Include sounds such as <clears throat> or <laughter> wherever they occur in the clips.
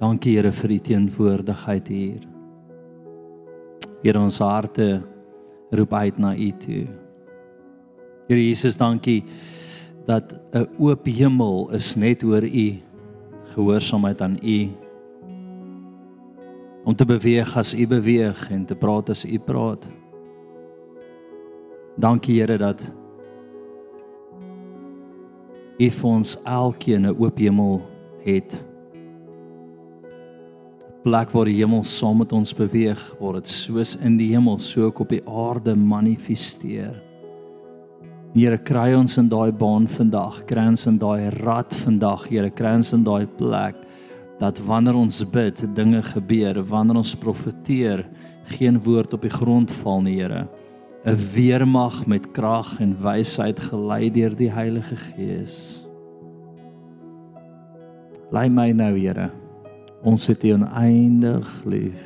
Dankie Here vir u teenwoordigheid hier. Here ons harte roep uit na u toe. Here Jesus, dankie dat 'n oop hemel is net oor u gehoorsaamheid aan u om te beweeg as u beweeg en te praat as u praat. Dankie Here dat u vir ons elkeen 'n oop hemel het. Plek waar die hemel saam met ons beweeg, waar dit soos in die hemel so ook op die aarde manifesteer. Here kry ons in daai baan vandag, kry ons in daai rad vandag, Here kry ons in daai plek dat wanneer ons bid, dinge gebeur, wanneer ons profeteer, geen woord op die grond val nie, Here. 'n Weermag met krag en wysheid gelei deur die Heilige Gees. Lei my nou, Here. Ons het U oneindig lief.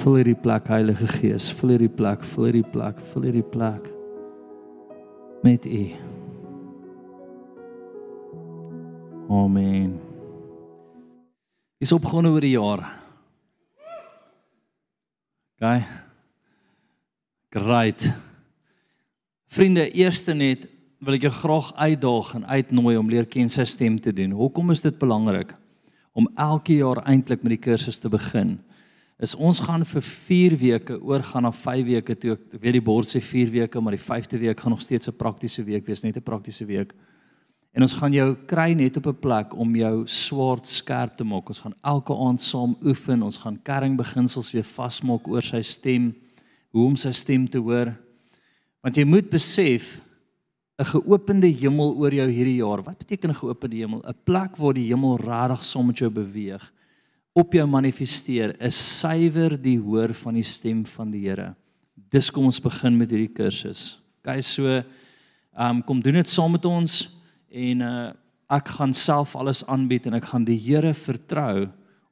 Vul hierdie plek, Heilige Gees, vul hierdie plek, vul hierdie plek, vul hierdie plek met U. Amen. Is opgewonde oor die jaar. OK. Great. Vriende, eerste net wil ek jou graag uitdaag en uitnooi om leer ken sy stem te doen. Hoekom is dit belangrik om elke jaar eintlik met die kursus te begin? Is ons gaan vir 4 weke oorgaan na 5 weke toe ek weet die bord sê 4 weke, maar die 5de week gaan nog steeds 'n praktiese week wees, net 'n praktiese week. En ons gaan jou kry net op 'n plek om jou swaard skerp te maak. Ons gaan elke aand saam oefen. Ons gaan kernbeginsels weer vasmaak oor sy stem, hoe om sy stem te hoor. Want jy moet besef 'n geopende hemel oor jou hierdie jaar. Wat beteken 'n geopende hemel? 'n Plek waar die hemel regtig saam met jou beweeg, op jou manifesteer, is suiwer die hoor van die stem van die Here. Dis kom ons begin met hierdie kursus. Kyk so, ehm um, kom doen dit saam met ons en uh ek gaan self alles aanbied en ek gaan die Here vertrou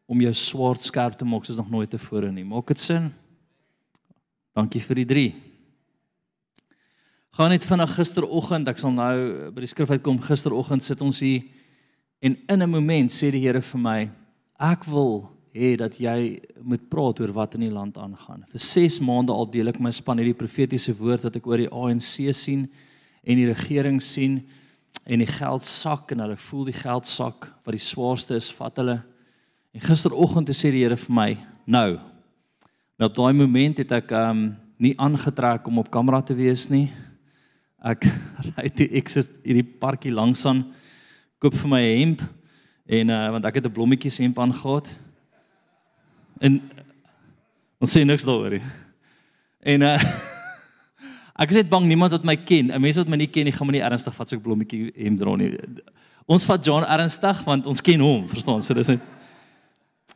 om jou swaard skerp te maak soos nog nooit tevore nie. Maak dit sin? Dankie vir die 3. Gaan net vinnig gisteroggend, ek sal nou by die skrif uitkom. Gisteroggend sit ons hier en in 'n oomblik sê die Here vir my, ek wil hê dat jy moet praat oor wat in die land aangaan. Vir 6 maande al deel ek my span hierdie profetiese woord wat ek oor die ANC sien en die regering sien en die geld sak en hulle voel die geld sak wat die swaarste is vat hulle en gisteroggend het sê die Here vir my nou nou op daai oomblik het ek um nie aangetrek om op kamera te wees nie ek <laughs> ry toe ek sit hierdie parkie langs aan koop vir my 'n hemp en uh, want ek het 'n blommetjies hemp aangetree en ons sê niks daaroor nie en uh <laughs> Ek is net bang niemand wat my ken, 'n mens wat my nie ken nie, gaan my nie ernstig vat as ek blommetjie hem dra nie. Ons vat John ernstig want ons ken hom, verstaan? So dis net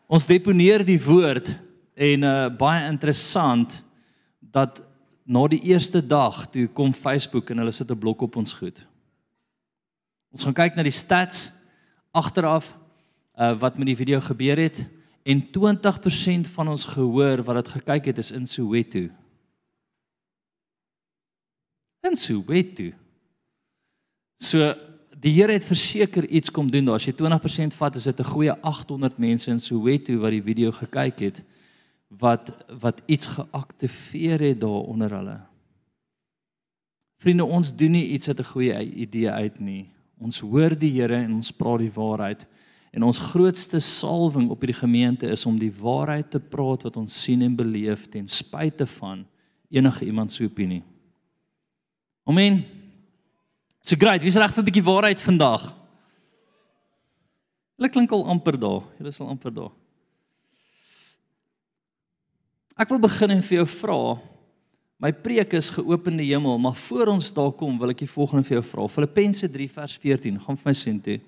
Ons deponeer die woord en uh baie interessant dat na die eerste dag toe kom Facebook en hulle sit 'n blok op ons goed. Ons gaan kyk na die stats agteraf uh wat met die video gebeur het en 20% van ons gehoor wat dit gekyk het is in Soweto in Soweto. So die Here het verseker iets kom doen daar. As jy 20% vat, is dit 'n goeie 800 mense in Soweto wat die video gekyk het wat wat iets geaktiveer het daar onder hulle. Vriende, ons doen nie iets uit 'n goeie idee uit nie. Ons hoor die Here en ons praat die waarheid. En ons grootste salwing op hierdie gemeente is om die waarheid te praat wat ons sien en beleef ten spyte van enige iemand se opinie. Amen. So great, wie's reg vir 'n bietjie waarheid vandag? Hulle klink al amper daar. Hulle is al amper daar. Ek wil begin en vir jou vra. My preek is geopende hemel, maar voor ons daar kom, wil ek die volgende vir jou vra. Filippense 3 vers 14. Gaan vir my sien toe.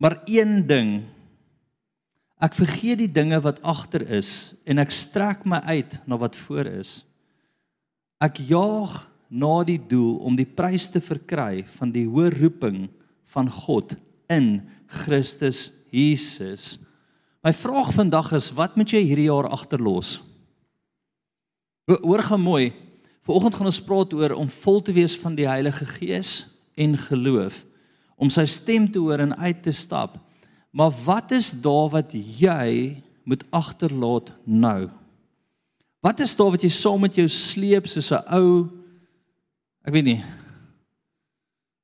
Maar een ding Ek vergeet die dinge wat agter is en ek strek my uit na wat voor is. Ek jaag na die doel om die prys te verkry van die hoë roeping van God in Christus Jesus. My vraag vandag is wat moet jy hierdie jaar agterlos? Hoor gaan mooi. Vanoggend gaan ons praat oor om vol te wees van die Heilige Gees en geloof. om sy stem te hoor en uit te stap. Maar wat is daar wat jy moet agterlaat nou? Wat is daar wat jy saam met jou sleep soos 'n ou ek weet nie.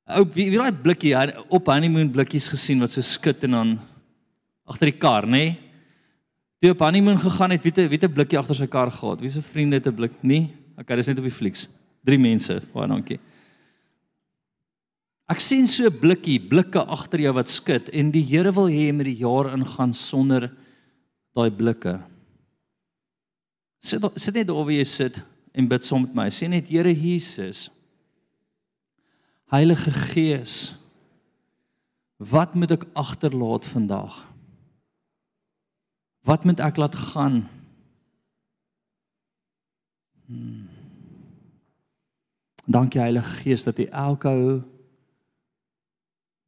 Ou wie wie daai blikkie op honeymoon blikkies gesien wat so skud en dan agter die kar, nê? Nee? Toe op honeymoon gegaan het, weet jy, weet 'n blikkie agter sy kar gehad. Wie se vriende het 'n blik? Nee. Okay, dis net op die flieks. Drie mense. Baie dankie. Ek sien so 'n blikkie, blikke agter jou wat skud en die Here wil hê jy moet die jaar ingaan sonder daai blikke. Sit sit net daar waar jy sit en bid saam met my. Sê net Here Jesus. Heilige Gees. Wat moet ek agterlaat vandag? Wat moet ek laat gaan? Hmm. Dankie Heilige Gees dat U elke ou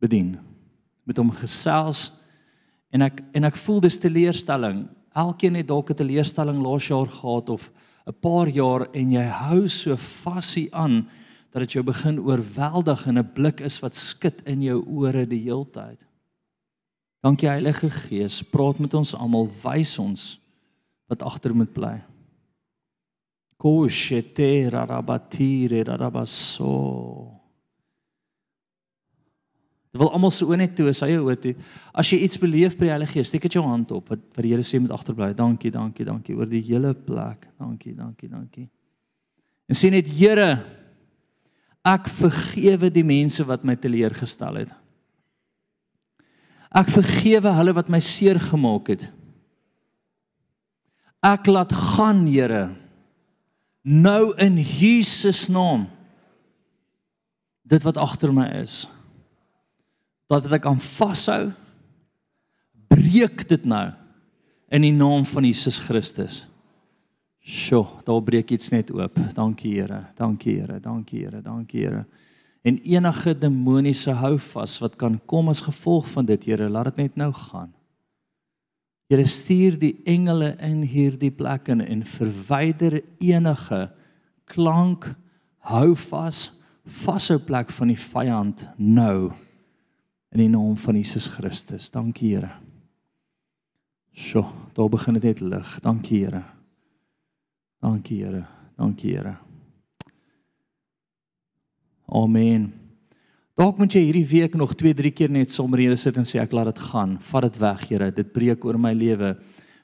bedien met hom gesels en ek en ek voel dis teleurstelling. Elkeen het dalk 'n teleurstelling laas jaar gehad of 'n paar jaar en jy hou so vasie aan dat dit jou begin oorweldig en 'n blik is wat skud in jou ore die heeltyd. Dankie Heilige Gees, praat met ons almal, wys ons wat agter moet bly. Koshete rarabatire rarabaso. Dit wil almal se oë net toe, sy oë toe. As jy iets beleef by die Heilige Gees, steek dit jou hand op wat wat die Here sê moet agterbly. Dankie, dankie, dankie oor die hele plek. Dankie, dankie, dankie. En sê net Here, ek vergewe die mense wat my teleurgestel het. Ek vergewe hulle wat my seer gemaak het. Ek laat gaan, Here. Nou in Jesus naam. Dit wat agter my is. Dat ek aan vashou. Breek dit nou in die naam van Jesus Christus. Sjoe, daar breek iets net oop. Dankie Here. Dankie Here. Dankie Here. Dankie Here en enige demoniese houvas wat kan kom as gevolg van dit, Here, laat dit net nou gaan. Here stuur die engele in hierdie plek in en verwyder enige klank houvas vashou plek van die vyand nou in die naam van Jesus Christus. Dankie Here. Sjoe, daar begin dit net lig. Dankie Here. Dankie Here. Dankie Here. Amen. Dalk moet jy hierdie week nog 2, 3 keer net sommer hier sit en sê ek laat dit gaan. Vat dit weg, Here. Dit breek oor my lewe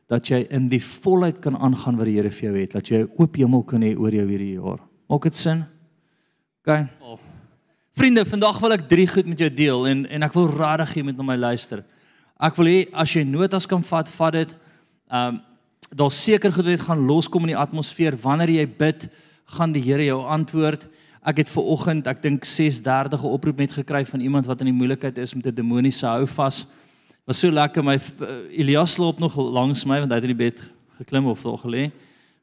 dat jy in die volheid kan aangaan wat die Here vir jou het. Dat jy 'n oop hemel kan hê oor jou hierdie jaar. Maak dit sin? OK. Oh. Vriende, vandag wil ek drie goed met jou deel en en ek wil regtig hê met my luister. Ek wil hê as jy notas kan vat, vat dit. Um daar seker goed wat gaan loskom in die atmosfeer wanneer jy bid, gaan die Here jou antwoord. Ek het ver oggend, ek dink 6:30 'n oproep net gekry van iemand wat in die moeilikheid is met 'n demoniese houvas. Was so lekker my uh, Elias slaap nog langs my want hy het in die bed geklim of daar gelê.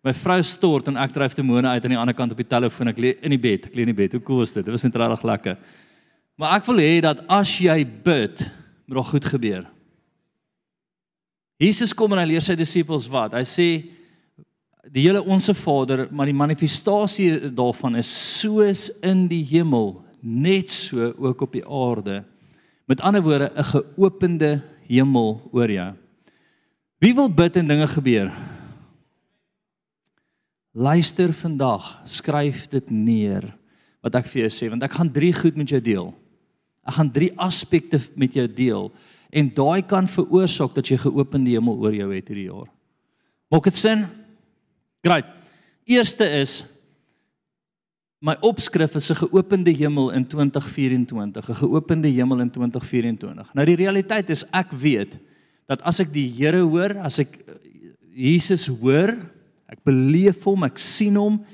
My vrou stort en ek dryf demone uit aan die ander kant op die telefoon. Ek lê in die bed, ek lê in die bed. Hoe cool is dit? Dit was net regtig lekker. Maar ek wil hê dat as jy bid, moet daar goed gebeur. Jesus kom en hy leer sy disippels wat? Hy sê die hele onsse Vader, maar die manifestasie daarvan is soos in die hemel, net so ook op die aarde. Met ander woorde, 'n geopende hemel oor jou. Wie wil bid en dinge gebeur? Luister vandag, skryf dit neer wat ek vir jou sê want ek gaan drie goed met jou deel. Ek gaan drie aspekte met jou deel en daai kan veroorsaak dat jy geopende hemel oor jou het hierdie jaar. Maak dit sin? Great. Eerste is my opskrif is 'n geopende hemel in 2024, 'n geopende hemel in 2024. Nou die realiteit is ek weet dat as ek die Here hoor, as ek eh, Jesus hoor, ek beleef hom, ek sien hom.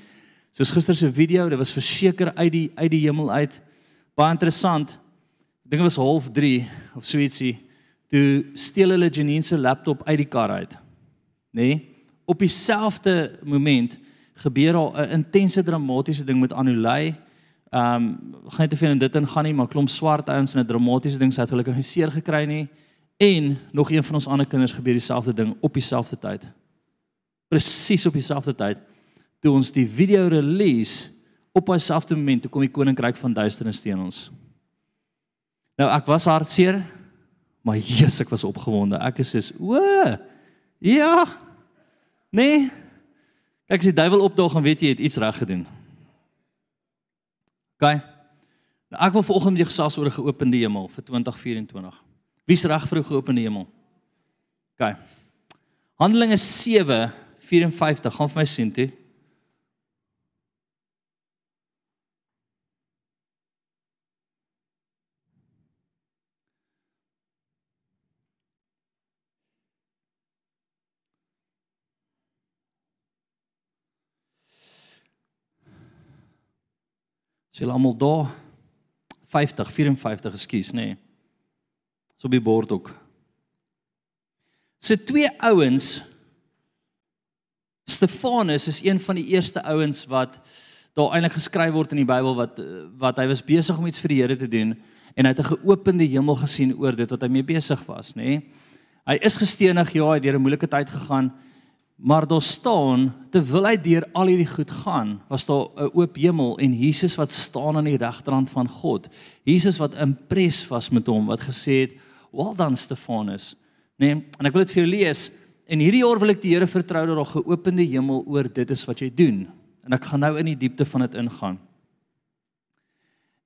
Soos gister se video, dit was verseker uit die uit die hemel uit. Baie interessant. Dinge was half 3 of so ietsie. Toe steel hulle Janine se laptop uit die kar uit. Nê? Nee? Op dieselfde moment gebeur daar 'n intense dramatiese ding met Anulay. Ehm um, gaan net te veel in dit ingaan nie, maar klomp swart ouens en 'n dramatiese ding, sy het gelukkig nie seer gekry nie. En nog een van ons ander kinders gebeur dieselfde ding op dieselfde tyd. Presies op dieselfde tyd. Toe ons die video release op dieselfde moment toe kom die koninkryk van duisternis teen ons. Nou ek was hartseer, maar Jesus ek was opgewonde. Ek is soos, o, ja. Nee. Kyk as die duiwel opdaag en weet jy het iets reg gedoen. OK. Nou ek wil vanoggend met jou gesels oor 'n geopende hemel vir 2024. Wie's reg vir 'n geopende hemel? OK. Handelinge 7:54 gaan vir my sien toe. Is julle almal daar? 50, 54, ekskuus, nê. Nee. So op die bord ook. Se twee ouens Stefanus is een van die eerste ouens wat daar eintlik geskryf word in die Bybel wat wat hy was besig om iets vir die Here te doen en hy het 'n geopende hemel gesien oor dit wat hy mee besig was, nê. Nee. Hy is gestenig, ja, hy het deur 'n moeilike tyd gegaan. Maar daar staan terwyl hy deur al hierdie goed gaan, was daar 'n oop hemel en Jesus wat staan aan die regterhand van God. Jesus wat impres was met hom wat gesê het, "Well done Stefanus." Nee, en ek wil dit vir jou lees. En hierdie jaar wil ek die Here vertrou dat daar 'n geopende hemel oor dit is wat jy doen. En ek gaan nou in die diepte van dit ingaan.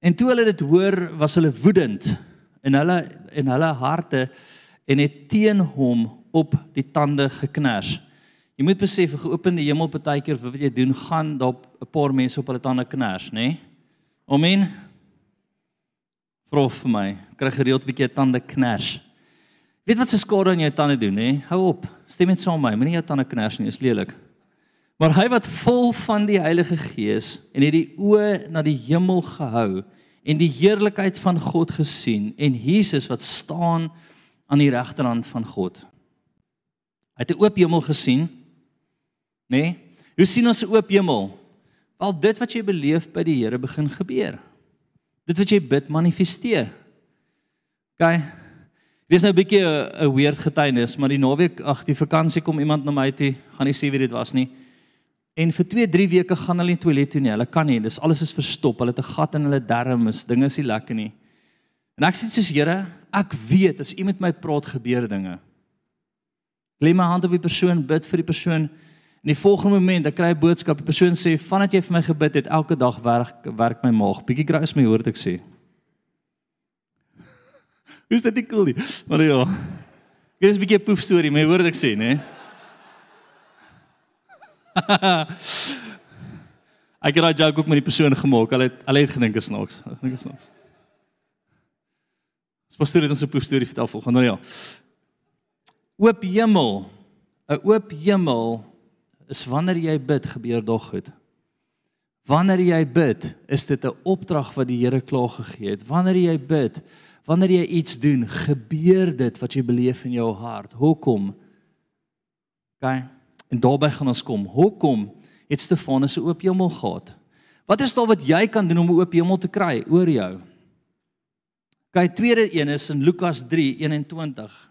En toe hulle dit hoor, was hulle woedend in hulle en hulle harte en het teen hom op die tande geknars. Jy moet besef 'n geopende hemel partykeer wat jy doen gaan daar 'n paar mense op hulle tande kners, nê? Nee? Amen. Prof vir my, kry gereeld 'n bietjie tande kners. Weet wat se skade aan jou tande doen, nê? Hou op. Stem met saam my. Moenie jou tande kners nie, is lelik. Maar hy wat vol van die Heilige Gees en het die oë na die hemel gehou en die heerlikheid van God gesien en Jesus wat staan aan die regterhand van God. Hy het 'n oop hemel gesien nê? Nee? Hoe sien ons 'n oop hemel? Wel dit wat jy beleef by die Here begin gebeur. Dit wat jy bid manifesteer. OK. Dit is nou 'n bietjie 'n weird getuienis, maar die naweek, ag, die vakansie kom iemand na my toe, gaan nie sê wie dit was nie. En vir 2, 3 weke gaan hulle in die toilet toe nie. Hulle kan nie. Dis alles is verstop. Hulle het 'n gat in hulle darm, is dinge is nie lekker nie. En ek sê soos Here, ek weet as U met my praat gebeur dinge. Lê my hand op die persoon, bid vir die persoon. In die volgende oomblik, ek kry 'n boodskap. Die persoon sê, "Vandat jy vir my gebid het, elke dag werk werk my maag. Bietjie grys my hoor dit ek sê." <laughs> Hoe is dit nie cool nie? Maar ja. Dit is 'n bietjie 'n poef storie, maar jy hoor dit ek sê, né? <laughs> ek het daai joke ook met die persoon gemaak. Hulle het hulle het gedink is snaaks. Ek dink is snaaks. Spastoor het ons 'n poef storie vertel volgens nou ja. Oop hemel. 'n Oop hemel is wanneer jy bid, gebeur daar goed. Wanneer jy bid, is dit 'n opdrag wat die Here klaar gegee het. Wanneer jy bid, wanneer jy iets doen, gebeur dit wat jy beleef in jou hart. Hoekom? OK. En daarbey gaan ons kom. Hoekom het Stefanus 'n oop hemel gehad? Wat is daar wat jy kan doen om 'n oop hemel te kry oor jou? OK, tweede een is in Lukas 3:21.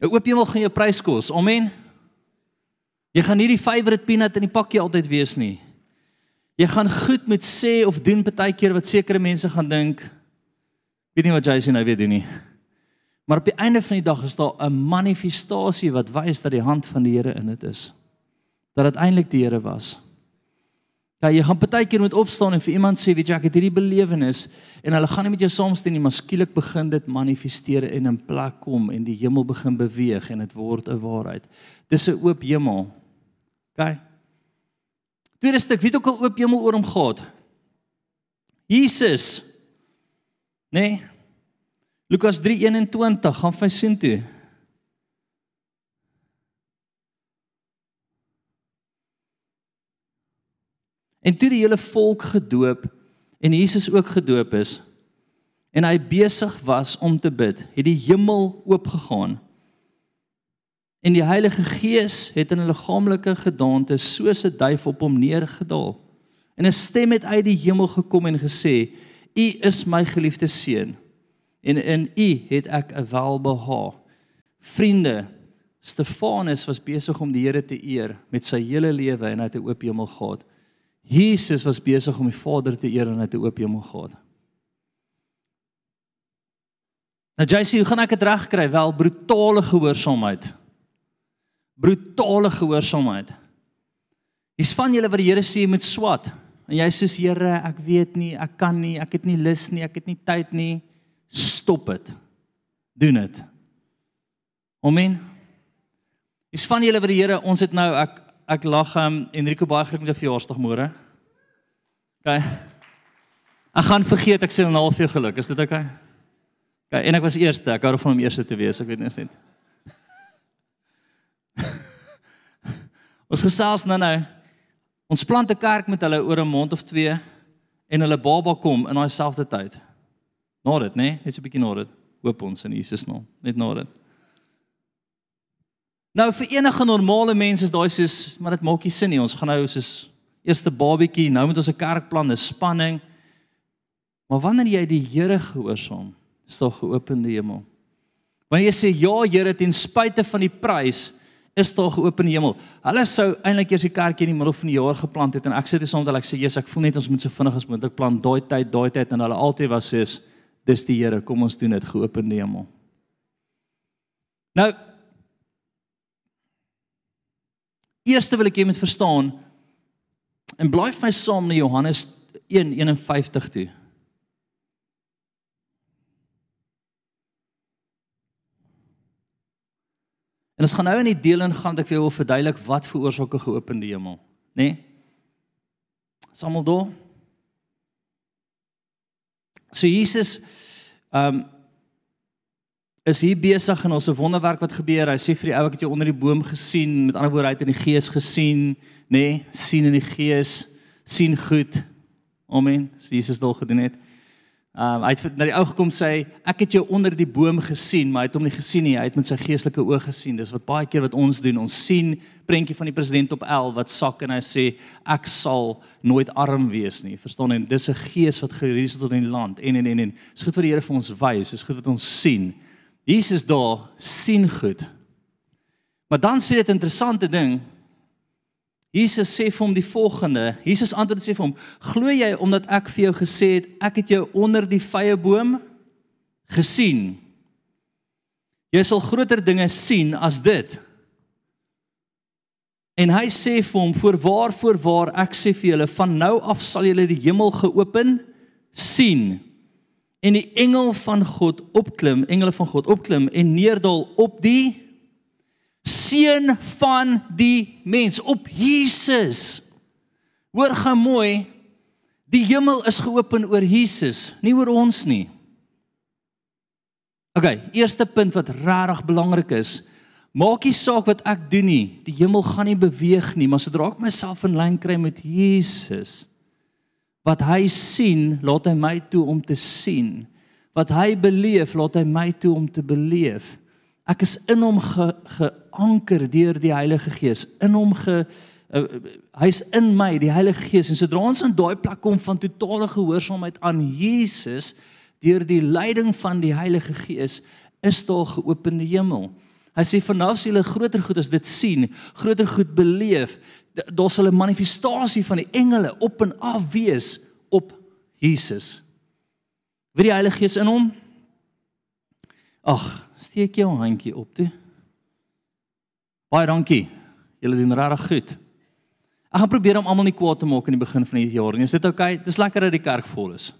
'n Oop hemel gaan jou prys kos. Amen. Jy gaan nie die favorite peanut in die pakkie altyd wees nie. Jy gaan goed met sê of doen baie keer wat sekere mense gaan dink. Weet nie wat sien nou weer doen nie. Maar op die einde van die dag is daar 'n manifestasie wat wys dat die hand van die Here in dit is. Dat dit eintlik die Here was. Ja, jy gaan baie keer moet opstaan en vir iemand sê, weet jy, ek het hierdie belewenis en hulle gaan nie met jou saamstem nie, maar skielik begin dit manifesteer en in plek kom en die hemel begin beweeg en dit word 'n waarheid. Dis 'n oop hemel. OK. Tweede stuk, wie het ook al oop hemel oor hom gehad? Jesus. Nee. Lukas 3:21 gaan vir sien toe. En toe die hele volk gedoop en Jesus ook gedoop is en hy besig was om te bid, het die hemel oopgegaan En die Heilige Gees het in 'n liggaamlike gedaante soos 'n duif op hom neergedaal. En 'n stem het uit die hemel gekom en gesê: "U is my geliefde seun en in U het ek 'n welbehaag." Vriende, Stefanus was besig om die Here te eer met sy hele lewe en hy het 'n oop hemel gehad. Jesus was besig om die Vader te eer en hy het 'n oop hemel gehad. Nou JC, hoe gaan ek dit regkry? Wel, brutale gehoorsaamheid. Brutale gehoorsaamheid. Dis van julle wat die Here sê met swat. En jy sê Here, ek weet nie, ek kan nie, ek het nie lus nie, ek het nie tyd nie. Stop dit. Doen dit. Amen. Dis van julle wat die Here, ons het nou ek ek lag hom um, Enrico baie geluk met jou verjaarsdag môre. OK. Ek gaan vergeet ek sê 'n half uur geluk. Is dit OK? OK, en ek was eerste. Ek hou van om eerste te wees. Ek weet nie net. Ons gesels nou nou. Ons plant 'n kerk met hulle oor 'n maand of 2 en hulle baba kom in daai selfde tyd. Na dit, né? Nee? Net so 'n bietjie na dit. Hoop ons in Jesus naam. Net na dit. Nou vir enige normale mense is daai soos, maar dit maak nie sin nie. Ons gaan nou soos eerste babietjie, nou met ons 'n kerkplan, 'n spanning. Maar wanneer jy die Here gehoorsaam, is daar geopende hemel. Wanneer jy sê ja Here ten spyte van die prys, is daar geopende hemel. Hulle sou eintlik eers die kerkie in die middel van die jaar geplant het en ek sê dit soms dat ek sê Jesus, ek voel net ons moet so vinnig as moontlik plant daai tyd, daai tyd en hulle altyd was soos dis die Here, kom ons doen dit geopende hemel. Nou Eerste wil ek hê moet verstaan en blaai vir my saam na Johannes 1:51 toe. En ons gaan nou in die deel ingaan dat ek vir jou wil verduidelik wat veroorsaak 'n geopende hemel, nê? Nee? Samal do. So Jesus ehm um, is hier besig en ons 'n wonderwerk wat gebeur. Hy sê vir die ou ek het jou onder die boom gesien, met ander woorde hy het in die gees gesien, nê? Nee, sien in die gees, sien goed. Amen. Jesus het al gedoen het. Um hy het na die ou gekom sê ek het jou onder die boom gesien, maar hy het hom nie gesien nie. Hy het met sy geestelike oë gesien. Dis wat baie keer wat ons doen. Ons sien prentjie van die president op L wat sak en hy sê ek sal nooit arm wees nie. Verstaan jy? Dis 'n gees wat gereis tot in die land en en en en. Dis goed wat die Here vir ons wys. Dis goed wat ons sien. Jesus daar sien goed. Maar dan sê dit 'n interessante ding. Jesus sê vir hom die volgende. Jesus antwoord sê vir hom: "Glo jy omdat ek vir jou gesê het ek het jou onder die vrye boom gesien? Jy sal groter dinge sien as dit." En hy sê vir hom: "Voorwaar, voorwaar, ek sê vir julle, van nou af sal julle die hemel geopen sien." en die engel van God opklim, engele van God opklim en neerdal op die seun van die mens, op Jesus. Hoor gou mooi, die hemel is geopen oor Jesus, nie oor ons nie. OK, eerste punt wat regtig belangrik is, maak nie saak wat ek doen nie, die hemel gaan nie beweeg nie, maar sodra ek myself in lyn kry met Jesus, Wat hy sien, laat hy my toe om te sien. Wat hy beleef, laat hy my toe om te beleef. Ek is in hom ge, geanker deur die Heilige Gees. In hom ge uh, hy's in my, die Heilige Gees. En sodra ons aan daai plek kom van totale gehoorsaamheid aan Jesus deur die leiding van die Heilige Gees, is daar geopende hemel. Hy sê vanaf as jy groter goed as dit sien, groter goed beleef, daar sal 'n manifestasie van die engele op en af wees op Jesus. Wie die Heilige Gees in hom? Ag, steek jou handjie op toe. Baie dankie. Julle doen regtig goed. Ek gaan probeer om almal nie kwaad te maak in die begin van die jaar nie. Is dit oukei? Okay? Dis lekker dat die kerk vol is.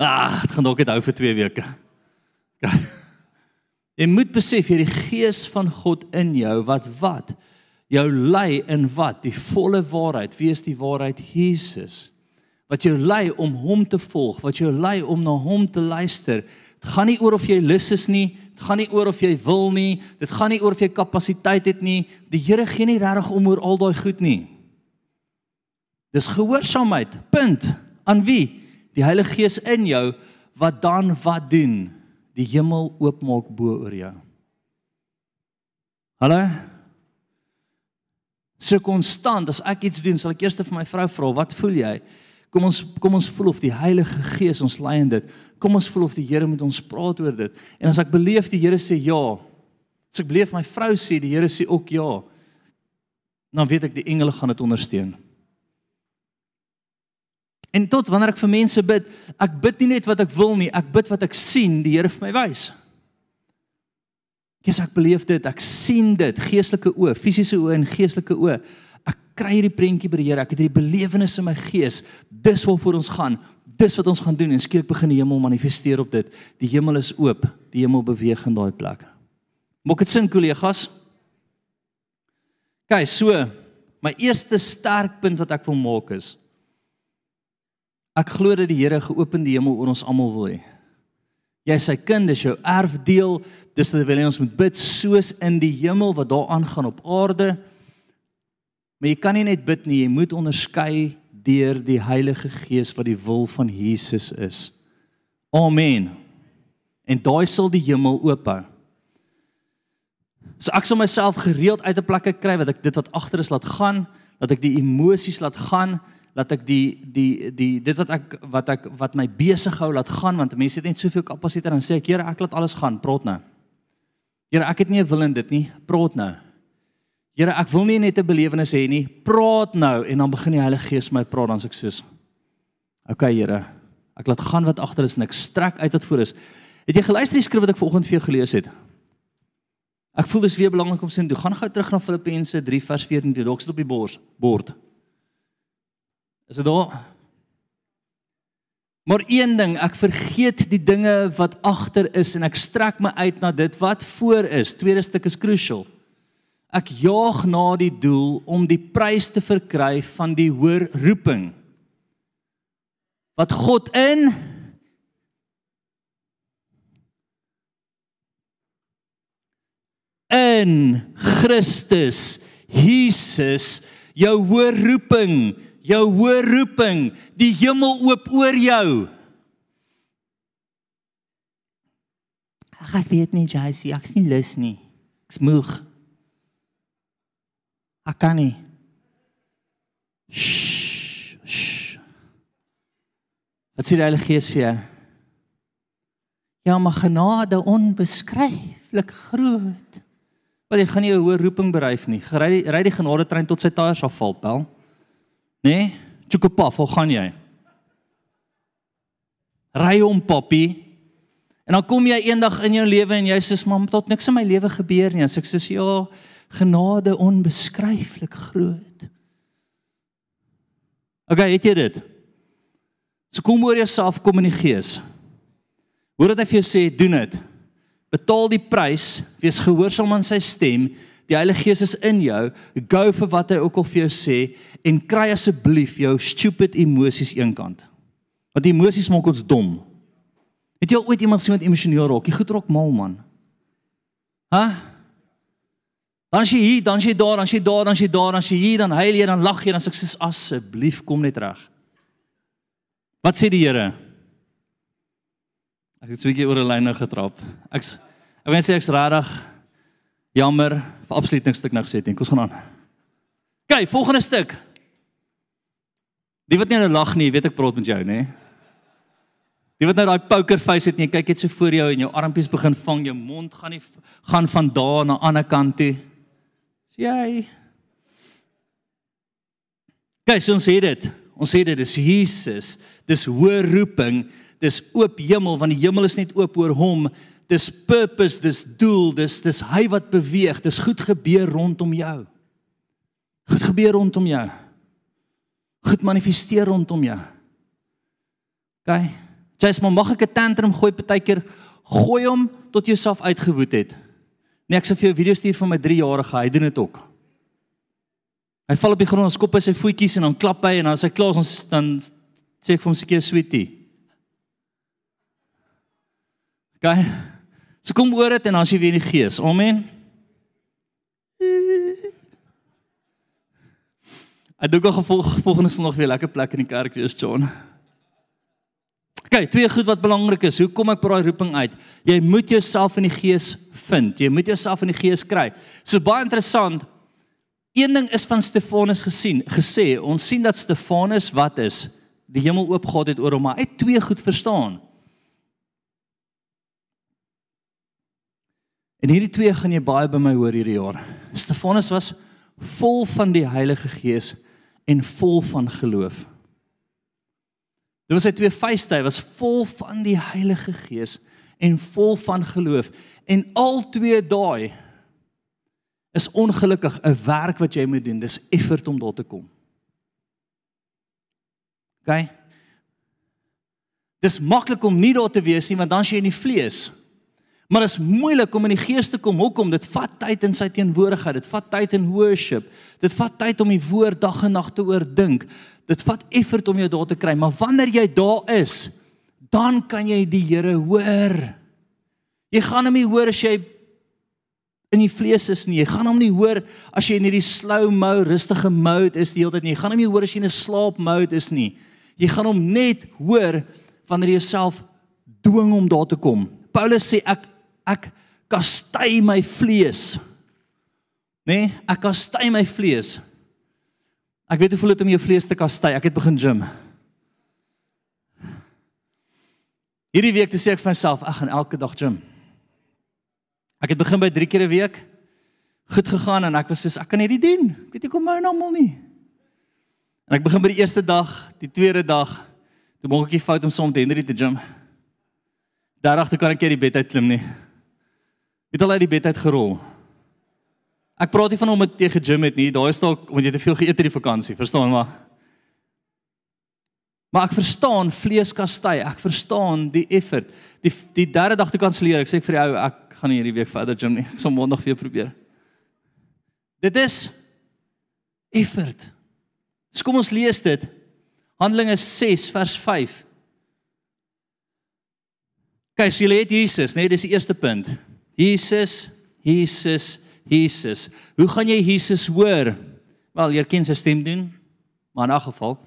Ag, dit gaan dalk net hou vir 2 weke. Jy moet besef jy die gees van God in jou wat wat jou lei in wat die volle waarheid wie is die waarheid Jesus wat jou lei om hom te volg wat jou lei om na hom te luister dit gaan nie oor of jy lus is nie gaan nie oor of jy wil nie. Dit gaan nie oor of jy kapasiteit het nie. Die Here gee nie regtig om oor al daai goed nie. Dis gehoorsaamheid. Punt. Aan wie? Die Heilige Gees in jou wat dan wat doen? Die hemel oopmaak bo oor jou. Hallo? So konstant as ek iets doen, sal ek eers vir my vrou vra, "Wat voel jy?" Kom ons kom ons voel of die Heilige Gees ons lei in dit. Kom ons voel of die Here met ons praat oor dit. En as ek beleef die Here sê ja, as ek beleef my vrou sê die Here sê ook ja, dan weet ek die engele gaan dit ondersteun. En tot wanneer ek vir mense bid, ek bid nie net wat ek wil nie, ek bid wat ek sien die Here vir my wys. Kies ek beleef dit, ek sien dit, geestelike oë, fisiese oë en geestelike oë. Kry hierdie prentjie by die Here, ek het hierdie belewenis in my gees. Dis waarvoor ons gaan. Dis wat ons gaan doen en skielik begin die hemel manifesteer op dit. Die hemel is oop, die hemel beweeg in daai plek. Maak dit sin kollegas? Kyk, so my eerste sterk punt wat ek wil maak is Ek glo dat die Here geopen die hemel oor ons almal wil hê. Jy is sy kind, dis jou erfdeel. Dis wat wil ons moet bid soos in die hemel wat daar aangaan op aarde. Maar jy kan nie net bid nie, jy moet onderskei deur die Heilige Gees wat die wil van Jesus is. Amen. En daai sal die hemel oop hou. So ek sal myself gereeld uit 'n plek kry wat ek dit wat agter is laat gaan, dat ek die emosies laat gaan laat ek die die die dit wat ek wat ek wat my besig hou laat gaan want mense het net soveel kapasiteit dan sê ek Here ek laat alles gaan praat nou. Here ek het nie 'n wil in dit nie praat nou. Here ek wil nie net 'n belewenis hê nie praat nou en dan begin die Heilige Gees my praat dan sê ek soos OK Here ek laat gaan wat agter is en ek strek uit wat voor is. Het jy geluister die skrif wat ek vanoggend vir jou gelees het? Ek voel dis weer belangrik om sien toe. Gaan gou terug na Filippense 3 vers 14 toe. Dalk sit op die bors bord. Is dit daar? Maar een ding, ek vergeet die dinge wat agter is en ek strek my uit na dit wat voor is. Tweede stuk is crucial. Ek jaag na die doel om die prys te verkry van die hoër roeping wat God in in Christus Jesus jou hoër roeping jou hoë roeping, die hemel oop oor jou. Ag ek weet nie Jacy, ek's nie lus nie. Ek's moeg. Ek kan nie. Shh. shh. Wat sê die Heilige Gees vir jou? Ja, maar genade onbeskryflik groot. Want jy gaan nie 'n hoë roeping bereik nie. Ry ry die genade trein tot sy tyres afval, pel. Nê? Nee? Chukopaf, hoe gaan jy? Ry hom, papi. En dan kom jy eendag in jou lewe en jy sê, "Mam, tot niks in my lewe gebeur nie." En ek sê, "Ja, genade onbeskryflik groot." OK, het jy dit? So kom oor jouself kom in die gees. Hoor wat hy vir jou sê, doen dit. Betaal die prys, wees gehoorsaam aan sy stem. Die Heilige Gees is in jou. Go vir wat hy ook al vir jou sê en kry asseblief jou stupid emosies eenkant. Want emosies maak ons dom. Het jy al ooit iemand sien wat emosioneel raak? Jy goed raak mal man. Hæ? Dan as jy hier, dan as jy daar, dan as jy daar, dan as jy daar, dan as jy hier, dan huil jy, dan lag jy, dan sê ek sê asseblief kom net reg. Wat sê die Here? Ek het sweetjie oor 'n lyn nou getrap. Ek ek wens ek's regtig jammer vir absoluut niks stuk nou gesê het nie. Kom ons gaan aan. OK, volgende stuk. Die wat nie nou lag nie, weet ek praat met jou, nê? Die wat nou daai poker face het en jy kyk net so voor jou en jou armpies begin vang, jou mond gaan nie gaan van daar na ander kant toe. Sien jy? Kyk, ons sê dit. Ons sê dit is Jesus. Dis hoë roeping. Dis oop hemel want die hemel is net oop oor hom. Dis purpose, dis doel, dis dis hy wat beweeg. Dis goed gebeur rondom jou. Goed gebeur rondom jou goed manifesteer rondom jou. OK. Jy's maar mag ek 'n tantrum gooi partykeer gooi hom tot jy self uitgewoed het. Nee, ek sê vir jou video stuur van my 3-jarige, hy doen dit ook. Hy val op die grond skop hy sy voetjies en dan klap hy en dan as hy klaar is ons dan sê ek vir hom seker sweetie. OK. So kom oor dit en dan as jy weer in die gees. Amen. Ek dink ook gevolg volgende Sondag weer lekker plek in die kerk wees, John. OK, twee goed wat belangrik is. Hoe kom ek by daai roeping uit? Jy moet jouself in die gees vind. Jy moet jouself in die gees kry. So baie interessant. Een ding is van Stefanus gesien, gesê, ons sien dat Stefanus wat is? Die hemel oopgegaan het oor hom, maar hy het twee goed verstaan. En hierdie twee gaan jy baie by my hoor hierdie jaar. Stefanus was vol van die Heilige Gees en vol van geloof. Dit was sy twee vuiste, hy was vol van die Heilige Gees en vol van geloof. En al twee daai is ongelukkig 'n werk wat jy moet doen. Dis effort om daar te kom. OK? Dis maklik om nie daar te wees nie want dan as jy in die vlees Maar dit is moeilik om in die gees te kom. Hoekom? Dit vat tyd in sy teenwoordigheid. Dit vat tyd in worship. Dit vat tyd om die woord dag en nag te oordink. Dit vat effort om jou daar te kry, maar wanneer jy daar is, dan kan jy die Here hoor. Jy gaan hom nie hoor as jy in die vlees is nie. Jy gaan hom nie hoor as jy in hierdie slow mo, rustige mode is die hele tyd nie. Jy gaan hom nie hoor as jy in 'n slaap mode is nie. Jy gaan hom net hoor wanneer jy jouself dwing om daar te kom. Paulus sê ek ek kastei my vlees. Nê? Nee, ek kastei my vlees. Ek weet hoe voel dit om jou vlees te kastei. Ek het begin gym. Hierdie week te sê ek vir myself, ek gaan elke dag gym. Ek het begin by 3 keer 'n week. Goed gegaan en ek was soos ek kan hierdie doen. Ek weet ek kom nou almal nie. En ek begin by die eerste dag, die tweede dag, toe maak ek die fout om soms Henry te gym. Daardag toe kan ek nie die bed uit klim nie. Het al uit die bed uit gerol. Ek praat nie van om dit te gym het nie. Daai is dalk omdat jy te veel geëet het die vakansie, verstaan maar. Maar ek verstaan vlees kastei. Ek verstaan die effort. Die die derde dag te kanselleer. Ek sê vir die ou ek gaan nie hierdie week verder gym nie. Ek sal maandag weer probeer. Dit is effort. So kom ons lees dit. Handelinge 6 vers 5. Kyk, jy het Jesus, nee, dis die eerste punt. Jesus, Jesus, Jesus. Hoe gaan jy Jesus hoor? Wel, jy ken sy stem doen. Maar in 'n geval.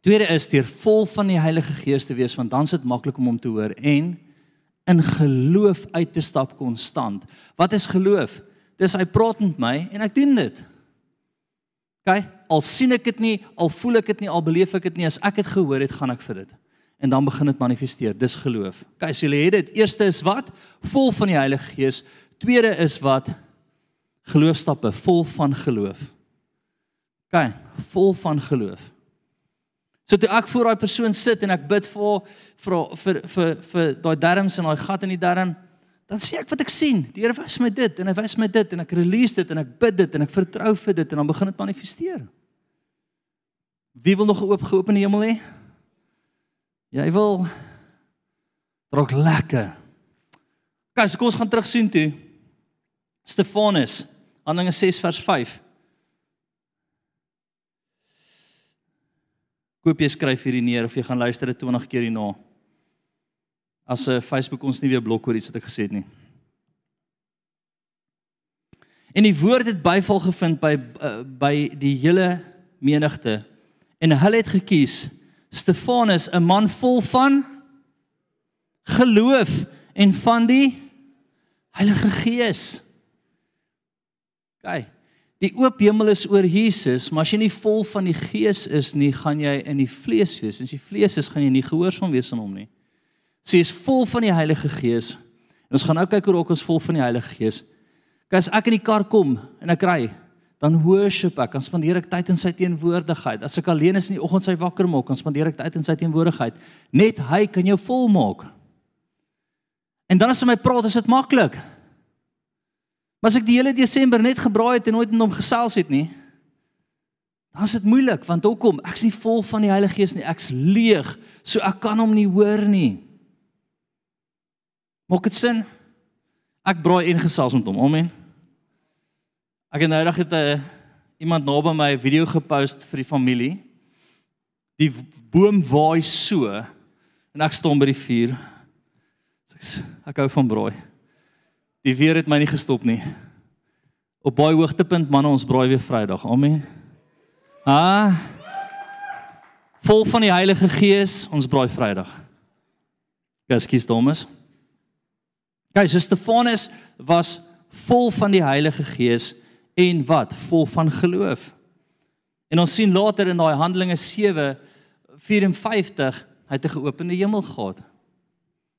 Tweede is deur vol van die Heilige Gees te wees want dan is dit maklik om hom te hoor en in geloof uit te stap konstant. Wat is geloof? Dis hy praat met my en ek doen dit. OK, al sien ek dit nie, al voel ek dit nie, al beleef ek dit nie, as ek dit gehoor het, gaan ek vir dit en dan begin dit manifesteer. Dis geloof. Kyk, so jy het dit. Eerste is wat? Vol van die Heilige Gees. Tweede is wat? Geloofstappe, vol van geloof. Kyk, vol van geloof. So toe ek voor daai persoon sit en ek bid vir vir vir vir, vir daai darmes en daai gat in die darm, dan sê ek wat ek sien. Die Here wys my dit en hy wys my dit en ek release dit en ek bid dit en ek vertrou vir dit en dan begin dit manifesteer. Wie wil nog 'n oop geopende hemel hê? Jy wil drok lekker. Kyk, so kom ons gaan terug sien toe. Stefanus, Handelinge 6 vers 5. Koop jy skryf hierdie neer of jy gaan luister dit 20 keer hierna. As 'n uh, Facebook ons nie weer blok oor iets wat ek gesê het nie. En die woord het byval gevind by uh, by die hele menigte en hulle het gekies Stefanus, 'n man vol van geloof en van die Heilige Gees. Kyk, die oop hemel is oor Jesus, maar as jy nie vol van die Gees is nie, gaan jy in die vlees wees. As jy vlees is, gaan jy nie gehoorsaam wees aan hom nie. So jy is vol van die Heilige Gees. En ons gaan nou kyk hoe ook ons vol van die Heilige Gees. Kyk, as ek in die kar kom en ek ry, dan worship ek, dan spandeer ek tyd in sy teenwoordigheid. As ek alleen is in die oggend sy wakker maak, dan spandeer ek tyd in sy teenwoordigheid. Net hy kan jou volmaak. En dan as hy my praat, is dit maklik. Maar as ek die hele Desember net gebraai het en nooit met hom gesels het nie, dan is dit moeilik want hoekom? Ek's nie vol van die Heilige Gees nie. Ek's leeg, so ek kan hom nie hoor nie. Maak dit sin? Ek braai en gesels met hom. Amen. Ek het nou net het 'n uh, iemand naby my 'n video gepost vir die familie. Die boom waai so en ek staan by die vuur. Ek hou van braai. Die weer het my nie gestop nie. Op baie hoogtepunt manne ons braai weer Vrydag. Amen. Ah. Vol van die Heilige Gees, ons braai Vrydag. Ekskuus Thomas. Guys, Stefanus was vol van die Heilige Gees en wat vol van geloof. En ons sien later in daai Handelinge 7 54 hy het 'n geopende hemel gehad.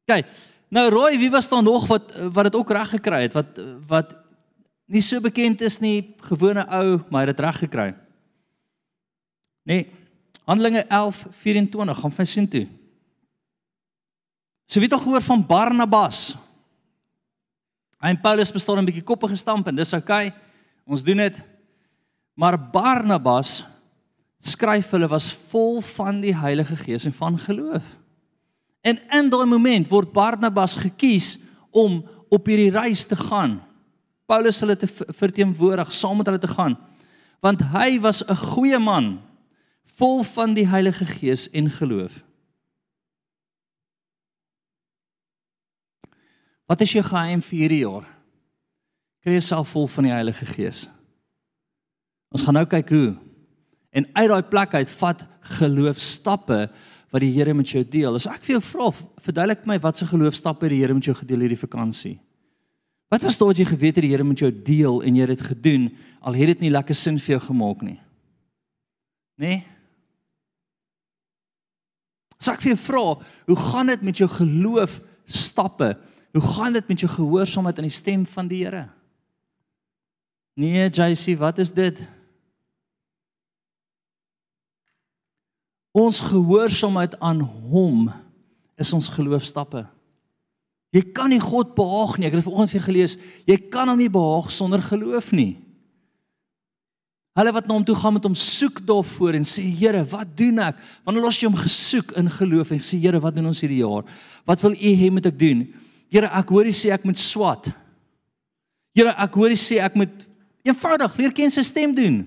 Kyk, nou Roy, wie was daar nog wat wat dit ook reg gekry het wat wat nie so bekend is nie, gewone ou, maar hy het dit reg gekry. Nee. Handelinge 11:24 gaan vir sien toe. So wie het al gehoor van Barnabas? Hy en Paulus bestaan 'n bietjie koppe gestamp en dis oukei. Okay. Ons doen dit. Maar Barnabas skryf hulle was vol van die Heilige Gees en van geloof. En in daai oomblik word Barnabas gekies om op hierdie reis te gaan. Paulus hulle te verteenwoordig, saam met hulle te gaan. Want hy was 'n goeie man, vol van die Heilige Gees en geloof. Wat is jou geheim vir hierdie jaar? Kry jouself vol van die Heilige Gees. Ons gaan nou kyk hoe. En uit daai plek uit vat geloofstappe wat die Here met jou deel. As ek vir jou vra, verduidelik my wat se geloofstappe die Here met jou gedeel hierdie vakansie. Wat was dit wat jy geweet het die Here met jou deel en jy het dit gedoen al het dit nie lekker sin vir jou gemaak nie? Nê? Nee? As ek vir jou vra, hoe gaan dit met jou geloof stappe? Hoe gaan dit met jou gehoorsaamheid aan die stem van die Here? Nee, JC, wat is dit? Ons gehoorsaamheid aan hom is ons geloofstappe. Jy kan nie God behaag nie. Ek het vanoggend vir gelees. Jy kan hom nie behaag sonder geloof nie. Hulle wat na hom toe gaan met hom soek daarvoor en sê Here, wat doen ek? Wanneer los jy hom gesoek in geloof en sê Here, wat doen ons hierdie jaar? Wat wil U hê moet ek doen? Here, ek hoor U sê ek moet swat. Here, ek hoor U sê ek moet eenvoudig leer ken sy stem doen.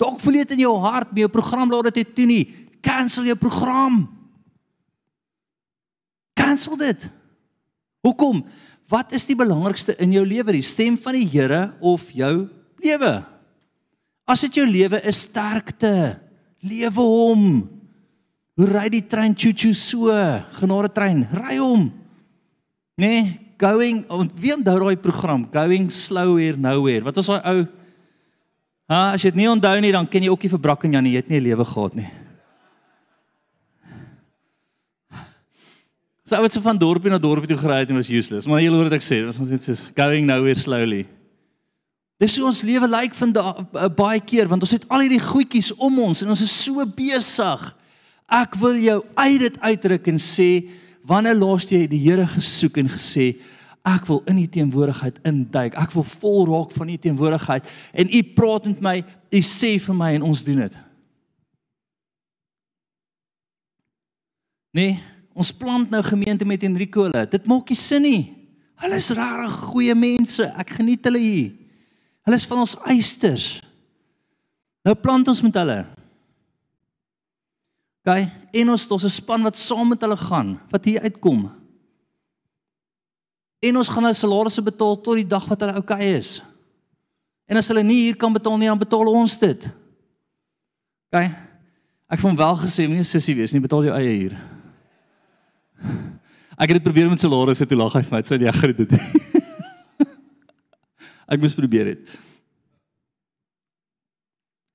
Dalk voel jy dit in jou hart, my program laat dit toe nie cancel jou program. Cancel dit. Hoekom? Wat is die belangrikste in jou lewe? Die stem van die Here of jou lewe? As dit jou lewe is sterkte, lewe hom. Hoe ry die trein choo-choo so? Genade trein, ry hom. Nee, going en wie onthou daai program Going Slow Here Nowhere? Wat was daai ou? Ha, as jy dit nie onthou nie, dan ken jy ook nie vir Brak en Janie, jy het nie 'n lewe gehad nie. So ou het se van dorpie na dorpie toe gery het en was useless. Maar jy hoor wat ek sê, ons net so going nowhere slowly. Dis hoe ons lewe lyk like vandag uh, baie keer want ons het al hierdie goedjies om ons en ons is so besig. Ek wil jou uit dit uitdruk en sê wanneer laas jy die Here gesoek en gesê ek wil in u teenwoordigheid induik. Ek wil vol raak van u teenwoordigheid en u praat met my, u sê vir my en ons doen dit. Nee, Ons plant nou gemeente met Enrico hulle. Dit maak nie sin nie. Hulle is regtig goeie mense. Ek geniet hulle hier. Hulle is van ons eisters. Nou plant ons met hulle. OK, en ons het 'n span wat saam met hulle gaan wat hier uitkom. En ons gaan hulle salarisse betaal tot die dag wat hulle oukei okay is. En as hulle nie hier kan betaal nie, dan betaal ons dit. OK. Ek het hom wel gesê, moenie sussie wees nie, betaal jou eie huur. Ek het dit probeer met salarisse toe lag hy vir my. Sê jy gaan dit doen. ek moes probeer het.